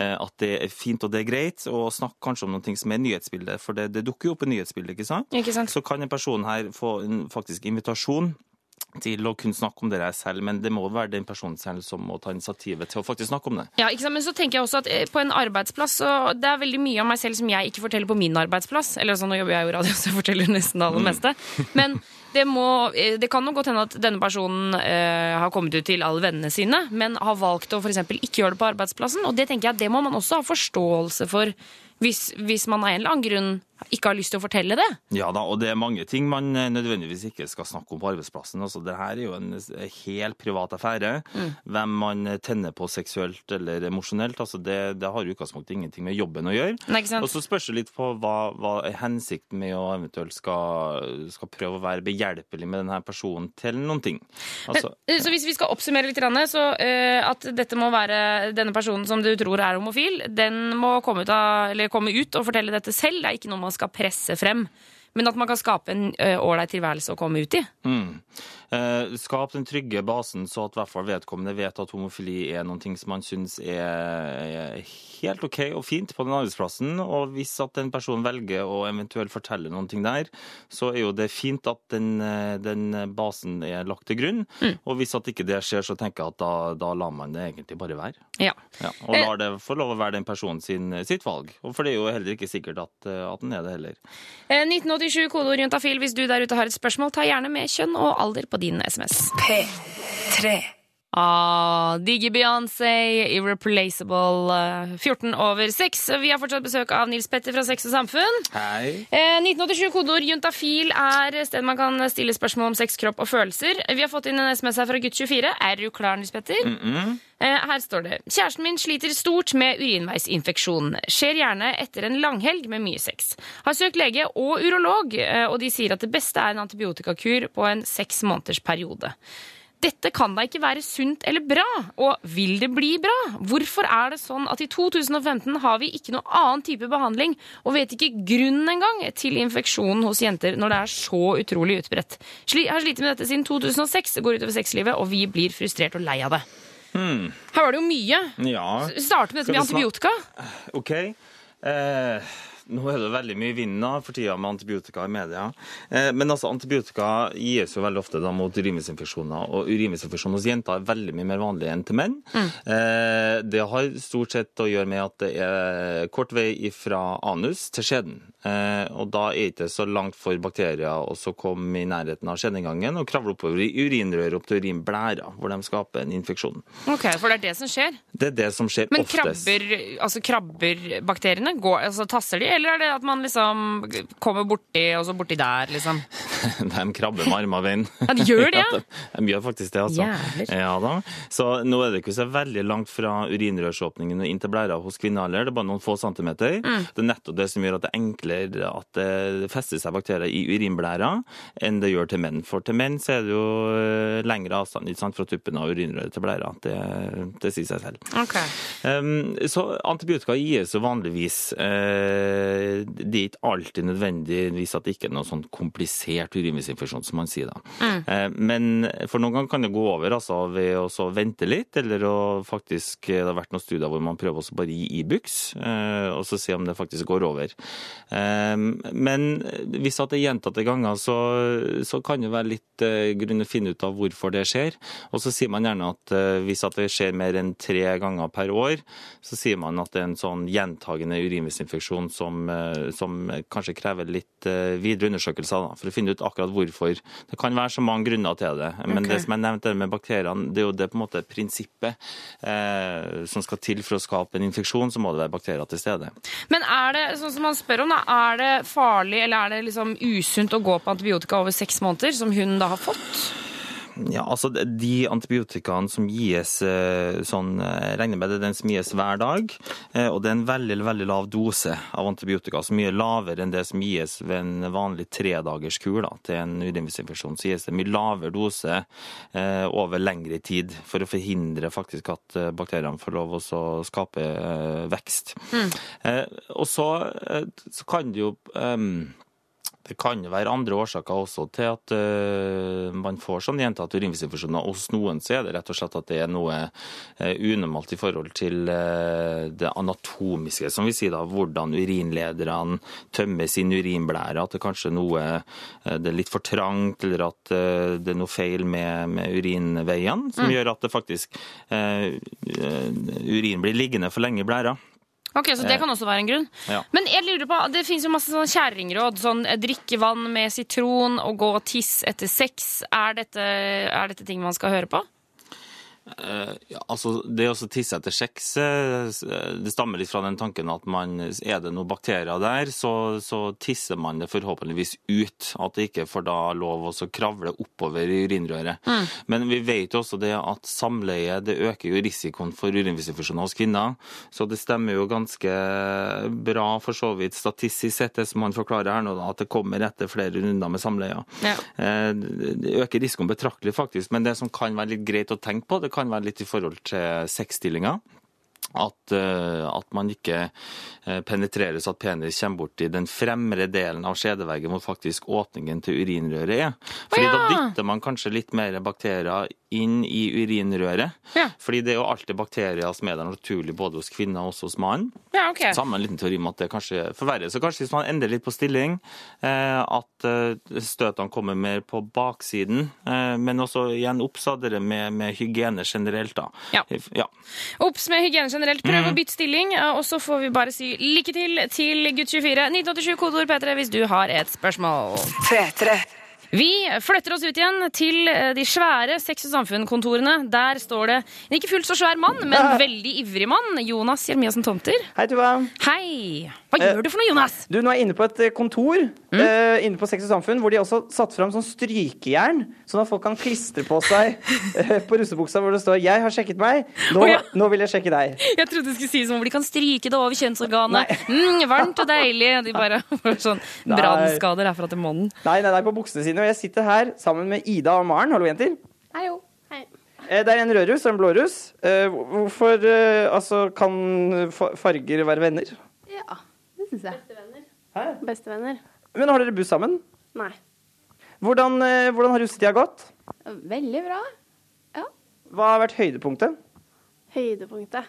uh, at det er fint og det er greit, og snakke kanskje om noe som er nyhetsbildet, for det, det dukker jo opp i nyhetsbildet, ikke sant?
Ikke sant?
så kan en person her få en faktisk invitasjon til å kunne snakke om det der selv, men det må være den personen selv som må ta initiativet til å faktisk snakke om det.
Ja, ikke sant? Men så tenker jeg også at eh, på en arbeidsplass så Det er veldig mye av meg selv som jeg ikke forteller på min arbeidsplass. Eller sånn, nå jobber jeg jo i radio, så jeg forteller nesten det aller meste. Men det, må, eh, det kan jo godt hende at denne personen eh, har kommet ut til alle vennene sine, men har valgt å for eksempel ikke gjøre det på arbeidsplassen. Og det tenker jeg at det må man også ha forståelse for hvis, hvis man av en eller annen grunn ikke har lyst til å fortelle det.
Ja da, og det er mange ting man eh, nødvendigvis ikke skal snakke om på arbeidsplassen. Altså, det her er jo en helt privat affære. Hvem man eh, tenner på seksuelt eller emosjonelt, altså det, det har i utgangspunktet ingenting med jobben å gjøre.
Nei?
Og så spørs det litt på hva, hva er hensikten med å eventuelt skal, skal prøve å være behjelpelig med denne personen til noen ting. Altså,
Men, Så hvis vi skal oppsummere litt, så uh, at dette må være denne personen som du tror er homofil, den må komme ut, av, eller komme ut og fortelle dette selv. Det er ikke noe man skal presse frem. Men at man kan skape en ålreit tilværelse å komme ut i.
Mm. Eh, skap den trygge basen, så at hvert fall vedkommende vet at homofili er noe som man syns er, helt OK og fint på den arbeidsplassen. Og hvis at en person velger å eventuelt fortelle ting der, så er jo det fint at den, eh, den basen er lagt til grunn. Og hvis at ikke det skjer, så tenker jeg at da, da lar man det egentlig bare være.
Ja.
Ja, og lar det få lov å være den personen sin, sitt valg. For det er jo heller ikke sikkert at, eh, at den er det heller.
Eh, 1987, kodeord juntafil. Hvis du der ute har et spørsmål, ta gjerne med kjønn og alder på din SMS.
P3.
Ah, Digi Beyoncé, Irreplaceable, eh, 14 over 6. Vi har fortsatt besøk av Nils Petter fra Sex og Samfunn.
Hei.
Eh, 1987 kodeord juntafil er stedet man kan stille spørsmål om sex, kropp og følelser. Vi har fått inn en SMS her fra gutt24. Er du klar, Nils Petter? Eh, Her står det Kjæresten min sliter stort med urinveisinfeksjon. Skjer gjerne etter en langhelg med mye sex. Har søkt lege og urolog, eh, og de sier at det beste er en antibiotikakur på en seks måneders periode. Dette kan da ikke være sunt eller bra, og vil det bli bra? Hvorfor er det sånn at i 2015 har vi ikke noe annen type behandling, og vet ikke grunnen engang til infeksjonen hos jenter når det er så utrolig utbredt? Jeg har slitt med dette siden 2006, det går utover sexlivet, og vi blir frustrert og lei av det. Her var det jo mye.
Ja,
Starte med dette med antibiotika.
OK. Eh, nå er det veldig mye vind da, for tida med antibiotika i media. Eh, men altså, antibiotika gis jo veldig ofte da, mot urinveisinfeksjoner. Og urinveisinfeksjon hos jenter er veldig mye mer vanlig enn til menn. Eh, det har stort sett å gjøre med at det er kort vei fra anus til skjeden. Eh, og da er det ikke så langt for bakterier å så komme i nærheten av skjedeinngangen og kravle oppover i urinrøret opp til urinblæra, hvor de skaper en infeksjon.
Ok, For det er det som skjer.
Det er det som skjer
Men
oftest.
krabber, altså krabber bakteriene? Går, altså Tasser de, eller er det at man liksom kommer borti, og så borti der, liksom?
De krabber med armer og bein.
Ja, de gjør det, ja.
de, gjør faktisk det, altså.
Jævlig.
Ja, da. Så nå er det ikke så veldig langt fra urinrørsåpningen og inn til blæra hos kvinner heller. Det er bare noen få centimeter.
Mm.
Det er nettopp det som gjør at det er enklere at det fester seg bakterier i urinblæra enn det gjør til menn. For til menn så er det jo eh, lengre avstand ikke sant, fra tuppen av urinrøret til blæra. Det, det sier seg selv.
Okay.
Um, så antibiotika gis jo vanligvis. eh, det er ikke alltid nødvendigvis at det ikke er noe sånn komplisert urinveisinfeksjon, som man sier da. Mm. men for noen ganger kan det gå over altså, ved å så vente litt, eller å faktisk Det har vært noen studier hvor man prøver også bare å gi Ibux, eh, og så se om det faktisk går over. Eh, men hvis at det er gjentatte ganger, så, så kan det være litt eh, grunn til å finne ut av hvorfor det skjer. Og så sier man gjerne at eh, hvis at det skjer mer enn tre ganger per år, så sier man at det er en sånn gjentagende urinveisinfeksjon som, eh, som kanskje krever litt eh, videre undersøkelser da, for å finne ut akkurat hvorfor. Det kan være så mange grunner til det, men
okay.
det som jeg nevnte med bakteriene, det er jo det på en måte prinsippet eh, som skal til for å skape en infeksjon, så må det være bakterier til stede.
Men er det sånn som man spør om da, er det farlig eller er det liksom usunt å gå på antibiotika over seks måneder, som hun da har fått?
Ja, altså De antibiotikaene som gis eh, sånn, eh, regner med det den som gis hver dag. eh, Og det er en veldig veldig lav dose av antibiotika, så mye lavere enn det som gis ved en vanlig tredagerskur da, til en urinveisinfeksjon. Så gis det mye lavere dose eh, over lengre tid for å forhindre faktisk at bakteriene får lov å skape eh, vekst. Eh, og så, så kan det jo ehm, det kan være andre årsaker også til at uh, man får sånn gjentatte urinveisinfeksjoner. Hos noen så er det rett og slett at det er noe uh, unormalt i forhold til uh, det anatomiske, som vi sier da, hvordan urinlederne tømmer sin urinblære. At det kanskje er noe det er litt for trangt, eller at det er noe feil med, med urinveiene, som gjør at det faktisk urin blir liggende for lenge i blæra.
Ok, Så det kan også være en grunn.
Ja.
Men jeg lurer på, det finnes jo masse sånne kjerringråd. Sånn eh, drikke vann med sitron og gå og tiss etter sex. Er dette, er dette ting man skal høre på?
Eh, Ja, altså Det å tisse etter sex, eh, det stammer litt fra den tanken at man, er det noen bakterier der, så, så tisser man det forhåpentligvis ut. At det ikke får da lov å kravle oppover i urinrøret. Men vi vet jo også det at samleie det øker jo risikoen for urinveisinfeksjoner hos kvinner. Så det stemmer jo ganske bra for så vidt statistisk sett, det som man forklarer her nå, da, at det kommer etter flere runder med samleie.
Ja.
Eh, Det øker risikoen betraktelig, faktisk. Men det som kan være litt greit å tenke på, det kan være litt i forhold til sexstillinga. At, eh, at man ikke penetreres, penetrerer så at penis kommer bort i den fremre delen av skjedeveggen hvor faktisk åpningen til urinrøret er. Fordi
ja.
da dytter man kanskje litt mer bakterier inn i urinrøret.
Ja.
Fordi det er jo alltid bakterier som er der naturlig både hos kvinner og også hos mannen.
Ja,
okay. En liten teori om at det kanskje forverrer. Så kanskje hvis man endrer litt på stilling, eh, at eh, støtene kommer mer på baksiden. Eh, men også igjen det med, med hygiene generelt, da.
Ja.
ja.
Obs med hygiene generelt. Prøv å bytte stilling, eh, og så får vi bare si lykke til til gutt 24. 1987 kodeord P3 hvis du har et spørsmål.
P3.
Vi flytter oss ut igjen til eh, de svære Sex og Samfunn-kontorene. Der står det en ikke fullt så svær mann, men veldig ivrig mann. Jonas Jeremiassen Tomter.
Hei, Tuva.
Hei! Hva
Eh,
gjør du for noe, Jonas?
Du, nå er jeg inne på et eh, kontor
Mm.
uh, inne på Sex og Samfunn, hvor de også satt fram sånn strykejern, sånn at folk kan klistre på seg uh, på russebuksa hvor det står 'Jeg har sjekket meg, nå,
oh, ja.
nå vil jeg sjekke deg'.
Jeg trodde du skulle si som om de kan stryke det over kjønnsorganet. Mm, varmt og deilig. De bare får sånn brannskader herfra til månen.
Nei, nei, nei, på buksene sine. Og jeg sitter her sammen med Ida og Maren. Hallo, jenter.
Hei jo.
Eh, Det er en rødruss og en blåruss. Eh, Hvorfor altså, kan farger være venner?
Ja, det syns jeg.
Hæ?
Bestevenner?
Men har dere buss sammen?
Nei.
Hvordan, eh, hvordan har russetida gått?
Veldig bra.
Hva har vært høydepunktet?
Høydepunktet?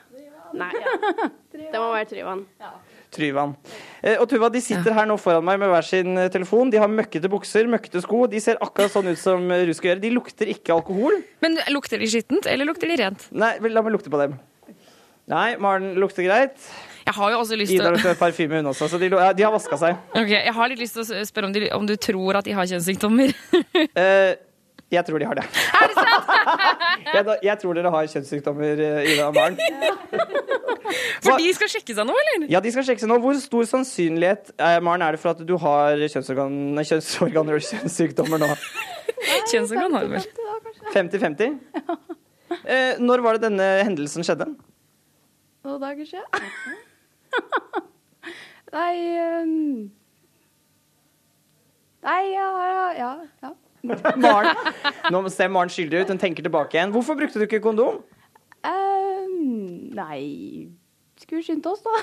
Nei, ja. Det må være Tryvann.
Tryvann. Eh, og Tuva, de sitter her nå foran meg med hver sin eh, telefon. De har møkkete bukser, møkkete sko. De ser akkurat sånn ut som russ skal gjøre. De lukter ikke alkohol.
Men lukter de skittent, eller lukter de rent?
Nei, la meg lukte på dem. Nei, Maren lukter greit.
Jeg har jo også lyst til
Ida
å
lukter parfyme, hun også. Så de, de har vaska seg.
Ok, Jeg har litt lyst til å spørre om, de, om du tror at de har kjønnssykdommer.
uh, jeg tror de har det. Er det sant? jeg, jeg tror dere har kjønnssykdommer, eh, Ida og Maren.
For de skal sjekke seg nå, eller?
Ja, de skal sjekke seg nå. Hvor stor sannsynlighet eh, Maren, er det for at du har kjønnsorgan, kjønnsorganer og kjønnssykdommer nå?
Kjønnsorgan har du vel.
50-50? Eh, når var det denne hendelsen skjedde?
Noen dager siden. Nei um... Nei, ja, ja, ja. ja.
Maren, nå ser Maren skyldig ut. Hun tenker tilbake igjen. Hvorfor brukte du ikke kondom?
Um, nei Skulle skyndt oss, da.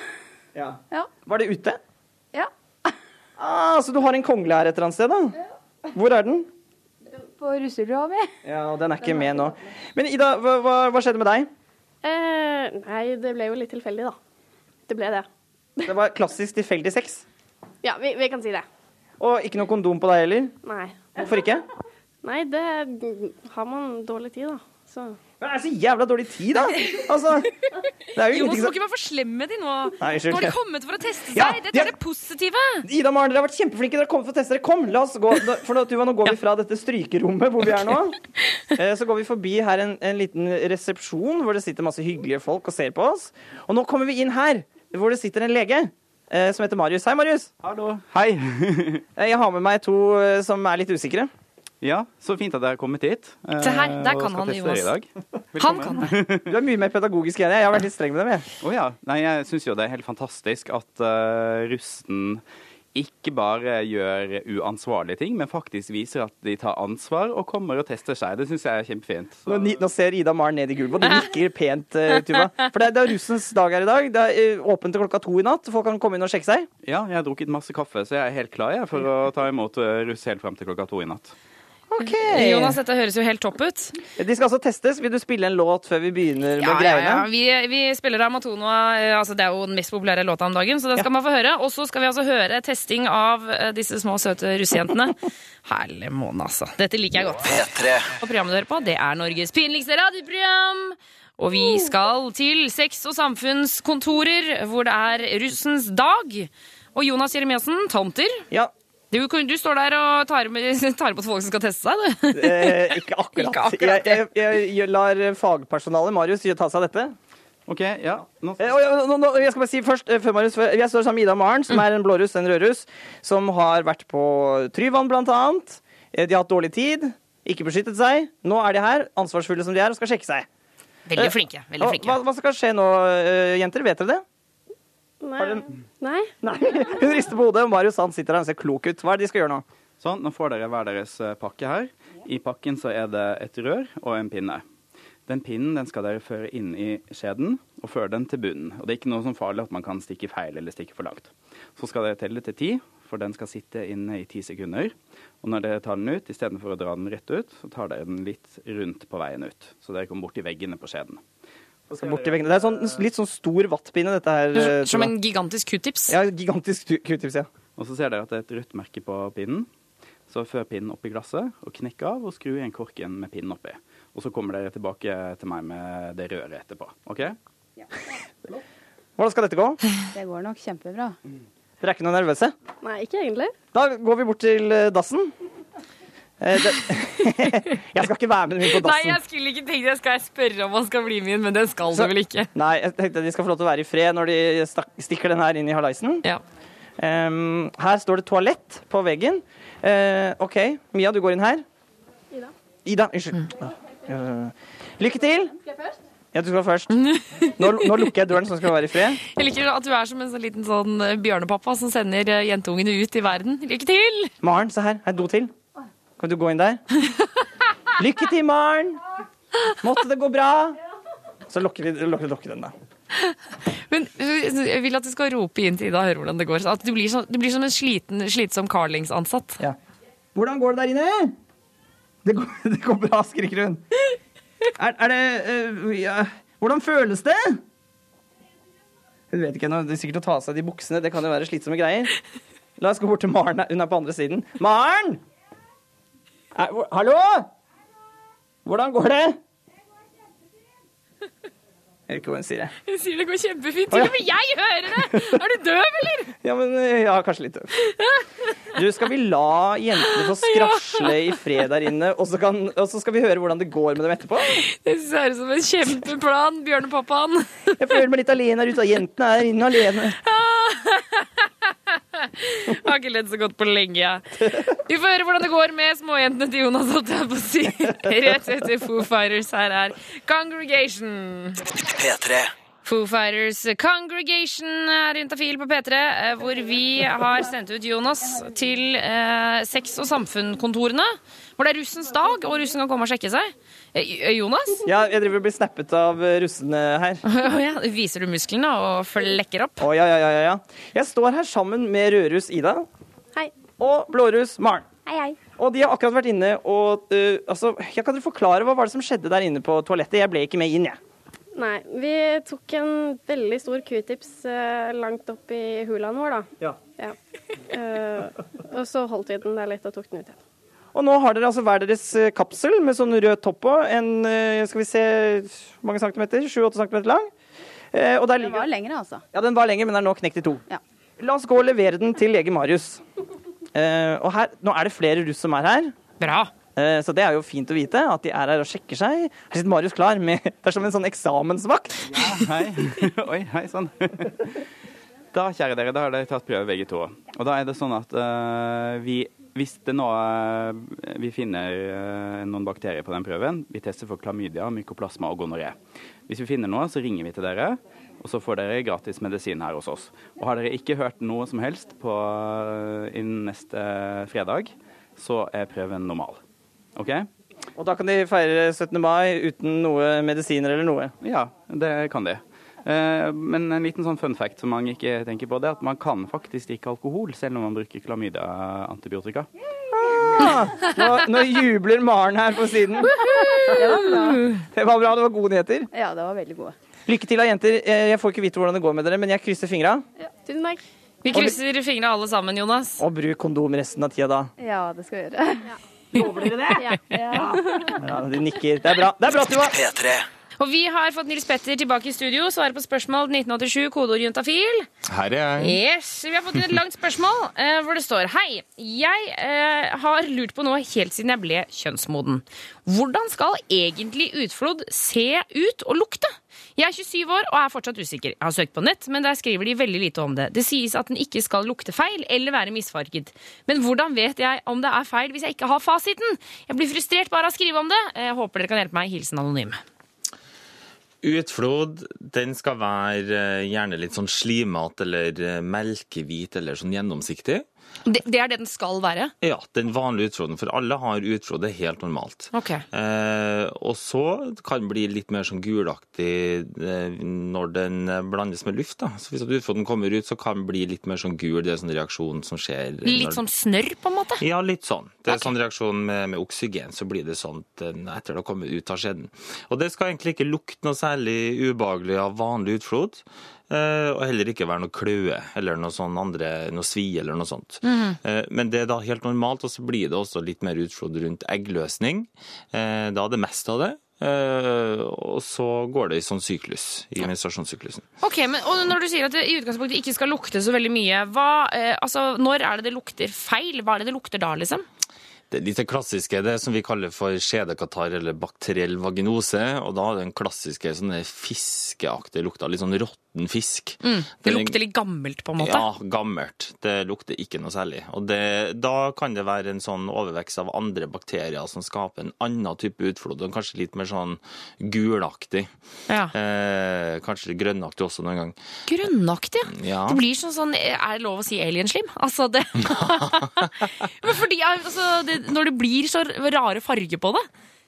Ja.
Ja.
Var det ute?
Ja.
Ah, så du har en kongle her et eller annet sted, da? Hvor er den?
På russelua mi.
Ja, og den er ikke med nå. Men Ida, hva, hva, hva skjedde med deg?
Eh, nei, det ble jo litt tilfeldig, da. Det ble det.
Det var klassisk tilfeldig sex.
Ja, vi, vi kan si det.
Og ikke noe kondom på deg heller?
Nei.
Hvorfor ikke?
Nei, det har man dårlig tid, da. Så
Det er så jævla dårlig tid, da! Altså, det er jo
Jonas må ikke være for slem med de nå.
Nei.
Nå har de kommet for å teste seg.
Ja,
Dette
de
er det positive.
Ida og Maren, dere har vært kjempeflinke. Dere har kommet for å teste dere. Kom, la oss gå. For nå, Tuva, nå går vi fra dette strykerommet hvor vi er nå. Eh, Så går vi forbi her en, en liten resepsjon hvor det sitter masse hyggelige folk og ser på oss. Og nå kommer vi inn her hvor det sitter en lege eh, som heter Marius. Hei, Marius.
Hallo. Hei.
Eh, Jeg har med meg to eh, som er litt usikre.
Ja, så fint at dere har kommet hit. eh,
Se her, der kan han,
jo
Jonas.
dag.
Han kan det.
Du er mye mer pedagogisk enn jeg. Jeg har vært litt streng med dem. jeg.
Å ja. Nei, jeg syns jo det er helt fantastisk at uh, russen ikke bare gjør uansvarlige ting, men faktisk viser at de tar ansvar og kommer og tester seg. Det syns jeg er kjempefint.
Nå, nå ser Ida Maren ned i gulvet, og de nikker pent, uh, Tuva. For det det er russens dag her i dag. Det er uh, åpent til klokka to i natt. Folk kan komme inn og sjekke seg.
ja, jeg har drukket masse kaffe, så jeg er helt klar jeg, for å ta imot eh, russ helt frem til klokka to i natt.
Jonas, dette høres jo helt topp ut.
De skal altså testes. Vil du spille en låt før vi begynner med
Ja, med
greiene?
ja. Vi, vi spiller Amatonoa. eh, Altså det er jo den mest populære låta om dagen, så den skal man få høre. Og så skal vi altså høre testing av eh, disse små, søte russejentene. Herlig måne, altså. Dette liker jeg godt. Og programmet du hører på, det er Norges pinligste radioprogram. Og vi skal til Sex- og samfunnskontorer, hvor det er russens dag. Og Jonas Jeremiassen, tomter.
Ja.
Du, du står der og tar tar imot folk som skal teste seg, du.
Eh, ikke akkurat.
Ikke akkurat
Jeg, jeg, jeg lar fagpersonalet, Marius, ta seg av dette.
OK, ja. Nå
Eh, og nå, nå, jeg skal bare si først, eh, før Marius, før- Jeg står sammen med Ida Maren, som er en blåruss, en rødruss, som har vært på Tryvann, blant annet. Eh, De har hatt dårlig tid, ikke beskyttet seg. Nå er de her, ansvarsfulle som de er, og skal sjekke seg.
Veldig flinke. veldig flinke.
Hva, hva skal skje nå, eh, jenter? Vet dere det?
Nei. Nei.
Nei. Hun rister på hodet, Marius han sitter der og ser klok ut. Hva er det de skal gjøre nå?
Sånn, nå får dere hver deres eh, pakke her. I pakken så er det et rør og en pinne. Den pinnen den skal dere føre inn i skjeden og føre den til bunnen. Og det er ikke noe sånn farlig at man kan stikke feil eller stikke for langt. Så skal dere telle til ti, for den skal sitte inne i ti sekunder. Og når dere tar den ut, istedenfor å dra den rett ut, så tar dere den litt rundt på veien ut. Så dere kommer borti veggene på skjeden.
Det er sånn, litt sånn stor vattpinne, dette her. eh,
Som en gigantisk q-tips.
Ja, gigantisk q-tips, ja.
Og så ser dere at det er et rødt merke på pinnen. Så før pinnen oppi glasset, og knekk av, og skru igjen korken med pinnen oppi. Og så kommer dere tilbake til meg med det røret etterpå. OK?
Hvordan skal dette gå?
Det går nok kjempebra.
Dere er ikke noe nervøse?
Nei, ikke egentlig.
Da går vi bort til eh, dassen. Eh, det, jeg skal ikke være med dem inn på
Nei, jeg skulle ikke tenkt det. Skal jeg spørre om han skal bli med inn, men det skal
Så-
du vel ikke?
Nei, jeg tenkte de skal få lov til å være i fred når de stikker den her inn i halaisen.
Ja.
Um, her står det toalett på veggen. Uh, OK, Mia, du går inn her.
Ida.
Ida, unnskyld. Eh, lykke til. Skal jeg først? Ja, du skal først. Nå, nå lukker jeg døren, så skal du være i fred.
Jeg liker at du er som en sånn liten sånn bjørnepappa som sender jentungene ut i verden. Lykke til!
Maren, se her. Her er do til. Kan du gå inn der? Lykke til, Maren! Måtte det gå bra! Så lukker vi lukker, lukker den, da.
Men jeg vil at du skal rope inn til Ida og høre hvordan det går. At du blir, som, du blir som en sliten, slitsom Carlings-ansatt.
Ja. Hvordan går det der inne? Det går, det går bra, skriker hun. Er, er det uh, ja. Hvordan føles det? Hun vet ikke ennå. Det er sikkert å ta av seg de buksene. Det kan jo være slitsomme greier. La oss gå bort til Maren. Hun er på andre siden. Maren! Er, hvor- hallo? Hvordan går det? Jeg vet ikke hva hun sier. jeg.
Hun sier det går kjempefint. Til og med jeg hører det! Er du døv, eller?
Ja, men øh, ja, kanskje litt døv. Du, skal vi la jentene få skrasle i fred der inne, og så, kan, og så skal vi høre hvordan det går med dem etterpå?
Det ser ut som en kjempeplan, bjørnepappaen.
Jeg føler meg litt alene her ute, og jentene er inne alene.
Har ikke ledd så godt på lenge. jeg. Vi får høre hvordan det går med småjentene til Jonas. holdt jeg på å si. Rett etter Foo Fighters. Her er Congregation.
P3.
Foo Fighters Congregation er Juntafil på P3, eh, hvor vi har sendt ut Jonas til eh, Sex- og samfunnskontorene. Hvor det er russens dag, og russen kan komme og sjekke seg. Eh, Jonas?
Ja, jeg driver og blir snappet av eh, russene her.
Oh, ja, viser du musklene og flekker opp?
Å, ja, ja, ja, ja. Jeg står her sammen med rødruss Ida
Hei.
og blåruss Maren.
Hei, hei.
Og de har akkurat vært inne og uh, altså, jeg Kan dere forklare hva var det som skjedde der inne på toalettet? Jeg ble ikke med inn, jeg.
Nei, vi tok en veldig stor q-tips uh, langt opp i hulaen vår, da.
Ja.
Eh, og så holdt vi den der litt og tok den ut igjen.
Og nå har dere altså hver deres eh, kapsel med sånn rød topp på. En eh, skal vi se hvor mange centimeter? 7-8 centimeter lang. Eh, og der
Den var lengre, altså.
Ja, den var lengre, men er nå knekt i to.
Ja.
La oss gå og levere den til lege Marius. Uh, og her, nå er det flere russ som er her.
Bra.
Uh, så det er jo fint å vite at de er her og sjekker seg. Her sitter Marius klar med Det er som en sånn eksamensvakt.
Ja, hei. Oi, hei sann. Da, kjære dere, da har dere tatt prøve begge to. Og da er det sånn at uh, vi hvis det nå eh, vi finner eh, noen bakterier på den prøven, vi tester for klamydia, mykoplasma og gonoré. Hvis vi finner noe, så ringer vi til dere, og så får dere gratis medisin her hos oss. Og har dere ikke hørt noe som helst på, eh, innen neste fredag, så er prøven normal. OK?
Og da kan de feire 17. mai uten noe medisiner eller noe.
Ja, det kan de. Eh, Men en liten sånn fun fact som mange ikke tenker på, det er at man kan faktisk drikke alkohol selv om man bruker klamydia-antibiotika.
Ah, nå, nå jubler Maren her på siden.
Det var bra.
Det var bra, det var gode nyheter.
Ja, det var veldig gode.
Lykke til da, jenter. Eh, Jeg får ikke vite hvordan det går med dere, men jeg krysser fingra.
Tusen takk.
Vi krysser fingrene alle sammen, Jonas.
Og bruk kondom resten av tida da.
Ja, det skal vi gjøre.
Lover dere det?
Ja. ja.
Ja, de nikker. Det er bra. Det er bra, Tuva.
P3.
Og vi har fått Nils Petter tilbake i studio. Svarer på spørsmål 1987, kodeord juntafil.
Her er jeg.
Yes, Vi har fått et langt spørsmål eh, hvor det står Hei, jeg eh, har lurt på noe helt siden jeg ble kjønnsmoden. Hvordan skal egentlig utflod se ut og lukte? Jeg er 27 år og er fortsatt usikker. Jeg har søkt på nett, men der skriver de veldig lite om det. Det sies at den ikke skal lukte feil eller være misfarget. Men hvordan vet jeg om det er feil hvis jeg ikke har fasiten? Jeg blir frustrert bare av å skrive om det. Jeg håper dere kan hjelpe meg. Hilsen anonym.
Utflod den skal være eh, gjerne litt sånn slimete eller eh, melkehvit eller sånn gjennomsiktig.
Det, det er det den skal være?
Ja, den vanlige utfloden, for alle har utflod. Det er helt normalt.
Okay.
Eh, og så kan den bli litt mer sånn gulaktig eh, når den blandes med luft. da. Så Hvis at utfloden kommer ut, så kan den bli litt mer sånn gul. Det er sånn reaksjon som skjer.
Litt
når-
som snørr, på en måte?
Ja, litt sånn. Det er sånn reaksjon med, med oksygen, så blir det sånn etter det har kommet ut av skjeden. Og det skal egentlig ikke lukte noe særlig ubehagelig av vanlig utflod. Eh, Og heller ikke være noe kløe eller noe sånn andre, noe svi eller noe sånt. Eh, Men det er da helt normalt, og så blir det også litt mer utflod rundt eggløsning. Eh, Da er det mest av det. Uh, Og så går det i sånn syklus, i menstruasjonssyklusen.
Ok, men og Når du sier at det i utgangspunktet ikke skal lukte så veldig mye, hva, uh, altså, når er det det lukter feil? Hva er det det lukter da, liksom?
Det er litt det klassiske, det som vi kaller for skjedekatarr eller bakteriell vaginose. Og da er den klassiske sånne fiskeaktige lukta, litt sånn råtten fisk.
Mm. Det lukter litt gammelt, på en måte.
Ja, gammelt. Det lukter ikke noe særlig. Og det, da kan det være en sånn overvekst av andre bakterier som skaper en annen type utflod, og kanskje litt mer sånn gulaktig.
Ja.
Eh, kanskje grønnaktig også noen gang.
Grønnaktig,
Ja.
Det blir sånn sånn Er det lov å si alienslim? Altså, det Men fordi altså, det, Når det blir så rare farger på det,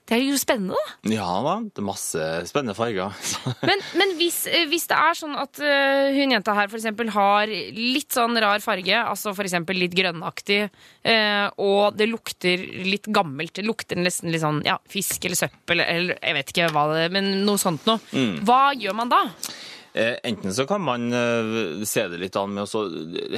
det er jo spennende, da.
Ja da, det er masse spennende farger.
Men, men hvis, eh, hvis det er sånn at eh, hun jenta her eksempel har litt sånn rar farge, altså eksempel litt grønnaktig, eh, og det lukter litt gammelt, det lukter nesten litt sånn ja, fisk eller søppel, eller jeg vet ikke hva det er, men noe sånt noe.
Mm.
Hva gjør man da?
Eh, Enten så kan man eh, se det litt an med å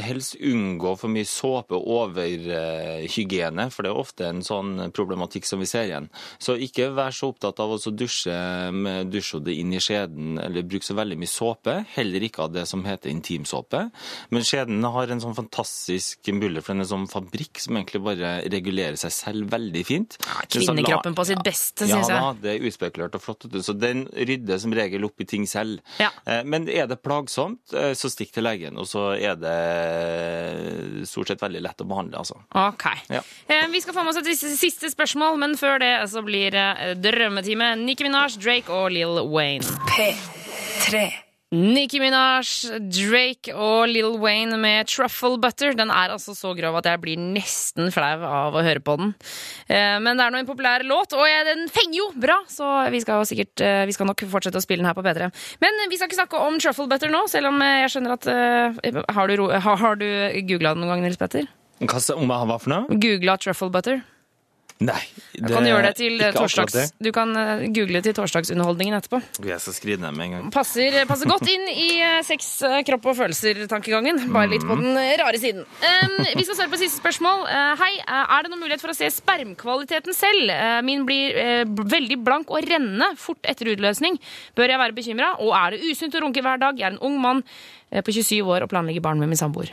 helst unngå for mye såpe over eh, hygiene, for det er ofte en sånn problematikk som vi ser igjen. Så ikke vær så opptatt av å dusje med dusjhodet inn i skjeden, eller bruke så veldig mye såpe. Heller ikke av det som heter intimsåpe. Men skjeden har en sånn fantastisk mulighet, for er sånn fabrikk som egentlig bare regulerer seg selv veldig fint.
Kvinnekroppen på sitt beste, syns jeg.
Ja, det er uspekulert og flott. Så den rydder som regel opp i ting selv.
Ja.
Eh, Men er det plagsomt, eh, så stikk til legen. Og så er det stort sett veldig lett å behandle, altså.
Ok.
Ja.
Eh, Vi skal få med oss et siste- spørsmål, men før det så blir det drømmetime. Nicki Minaj, Drake og Lil Wayne.
P3.
Nicki Minaj, Drake og Lil Wayne med Truffle Butter. Den er altså så grov at jeg blir nesten flau av å høre på den. Eh, Men det er nå en populær låt, og den fenger jo bra, så vi skal, sikkert, eh, vi skal nok fortsette å spille den her på P3. Men vi skal ikke snakke om Truffle Butter nå, selv om eh, jeg skjønner at Har du, har, du googla den noen gang, Nils Petter?
Hva om hva for noe?
Googla Truffle Butter?
Nei.
Du kan gjøre det til torsdags, det. Du kan eh, google til torsdagsunderholdningen etterpå.
Jeg skal skrive ned med en gang.
Passer, passer godt inn i eh, sex, eh, kropp og følelser-tankegangen. Bare litt på den eh, rare siden. Um, vi skal svare på siste spørsmål. Uh, hei, eh, er det noen mulighet for å se spermkvaliteten selv? Uh, min blir uh, veldig blank og rennende fort etter utløsning. Bør jeg være bekymra? Og er det usunt å runke hver dag? Jeg er en ung mann eh, på 27 år og planlegger barn med min samboer.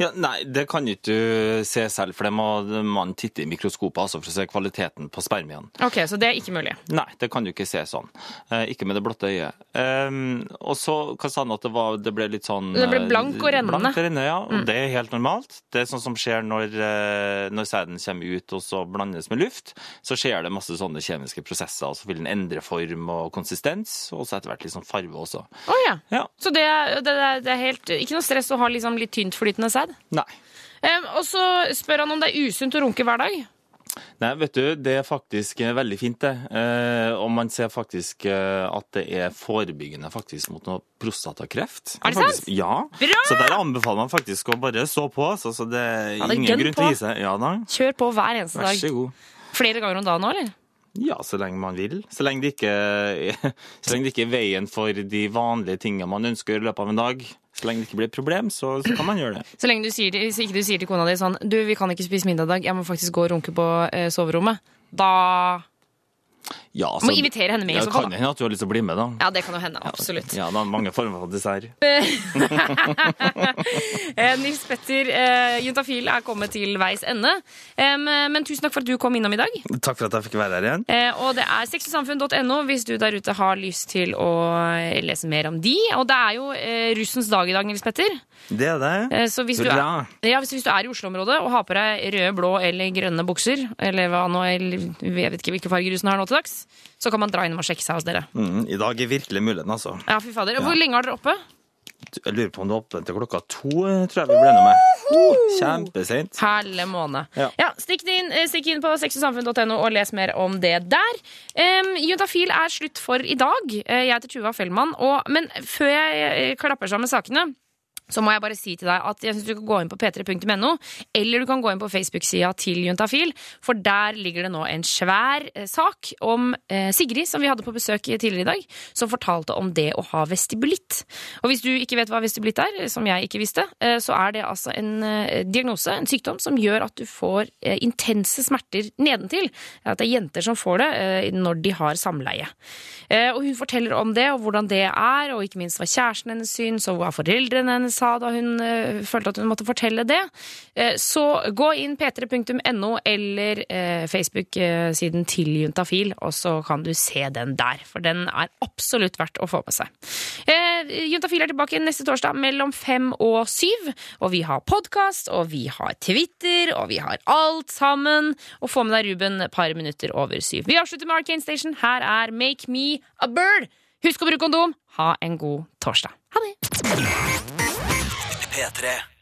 Ja, nei, det kan ikke du se selv, for det må man titte i mikroskopet altså for å se kvaliteten på spermien.
Ok, Så det er ikke mulig.
Nei, det kan du ikke se sånn. Eh, ikke med det blotte øyet. Um, og så hva sa han at det var Det ble litt sånn
Det ble
eh,
blank og rennende.
Blank og rennende, ja. Og
Mm.
det er helt normalt. Det er sånn som skjer når, eh, når sæden kommer ut og så blandes med luft. Så skjer det masse sånne kjemiske prosesser, og så vil den endre form og konsistens, og så etter hvert litt sånn farve også.
Å ja.
Ja.
Så det, det, det er helt Ikke noe stress å ha liksom litt tynt flytende sæd?
Nei.
Um, og så spør han om det er usunt å runke hver dag.
Nei, vet du, det er faktisk eh, veldig fint, det. Eh, og man ser faktisk eh, at det er forebyggende faktisk mot noe prostatakreft.
Er det sant?
Ja.
Bra!
Så der anbefaler man faktisk å bare stå på. Så, så det er
Ja, det
ingen grunn til å
på.
gi seg. Ja.
Kjør på hver eneste dag.
Vær så god.
Flere ganger om dagen nå, eller?
Ja, så lenge man vil. Så lenge det ikke, så lenge det ikke er veien for de vanlige tingene man ønsker i løpet av en dag. Så lenge det ikke blir et problem, så, så kan man gjøre det.
Så lenge du sier, hvis ikke du sier til kona di sånn Du, vi kan ikke spise middag i dag, jeg må faktisk gå og runke på eh, soverommet. Da
Ja,
Må invitere henne med i
ja,
så fall,
Kan hende at du har lyst til å bli med, da.
Ja, det kan jo hende. Absolutt.
Ja, det er mange former for dessert.
Eh, Nils Petter, eh, Juntafil er kommet til veis ende. Um, men tusen takk for at du kom innom i dag.
Takk for at jeg fikk være her igjen.
Eh, og det er sexysamfunn.no hvis du der ute har lyst til å eh, lese mer om de. Og det er jo eh, russens dag i dag, Nils Petter.
Det er det.
Så hvis du, er, ja, hvis, hvis du er i Oslo-området og har på deg røde, blå eller grønne bukser, eller hva nå, eller, jeg vet ikke hvilke farger russen har nå til dags, så kan man dra innom og sjekke seg hos dere.
Mm, I dag er virkelig muligheten, altså.
Ja, fy fader. Hvor lenge har dere oppe?
Jeg lurer på om det er åpent til klokka to, eh, tror jeg vi ble enige med. Oh, Kjempeseint.
Helle måned.
Ja.
Ja, stikk, inn, eh, stikk inn på sexogsamfunn.no og les mer om det der. Um, Juntafil er slutt for i dag. Eh, Jeg heter Tuva Fellmann. Og, men før jeg klapper sammen sakene, så må jeg bare si til deg at jeg syns du kan gå inn på p3.no, eller du kan gå inn på Facebook-sida til Juntafil, for der ligger det nå en svær eh, sak om eh, Sigrid, som vi hadde på besøk tidligere i dag, som fortalte om det å ha vestibulitt. Og hvis du ikke vet hva vestibulitt er, som jeg ikke visste, eh, så er det altså en eh, diagnose, en sykdom, som gjør at du får eh, intense smerter nedentil. At det er jenter som får det eh, når de har samleie. Eh, Og hun forteller om det, og hvordan det er, og ikke minst hva kjæresten hennes syns, og hva foreldrene hennes sa da hun eh, følte at hun måtte fortelle det. Eh, så gå inn p3.no eller eh, Facebook-siden til Juntafil, og så kan du se den der. For den er absolutt verdt å få med seg. Juntafil er tilbake neste torsdag mellom fem og syv. Og vi har podkast, og vi har Twitter, og vi har alt sammen. Og få med deg Ruben par minutter over syv. Vi avslutter med Arcane Station. Her er Make Me a Bird. Husk å bruke kondom. Ha en god torsdag. Ha det!
P3.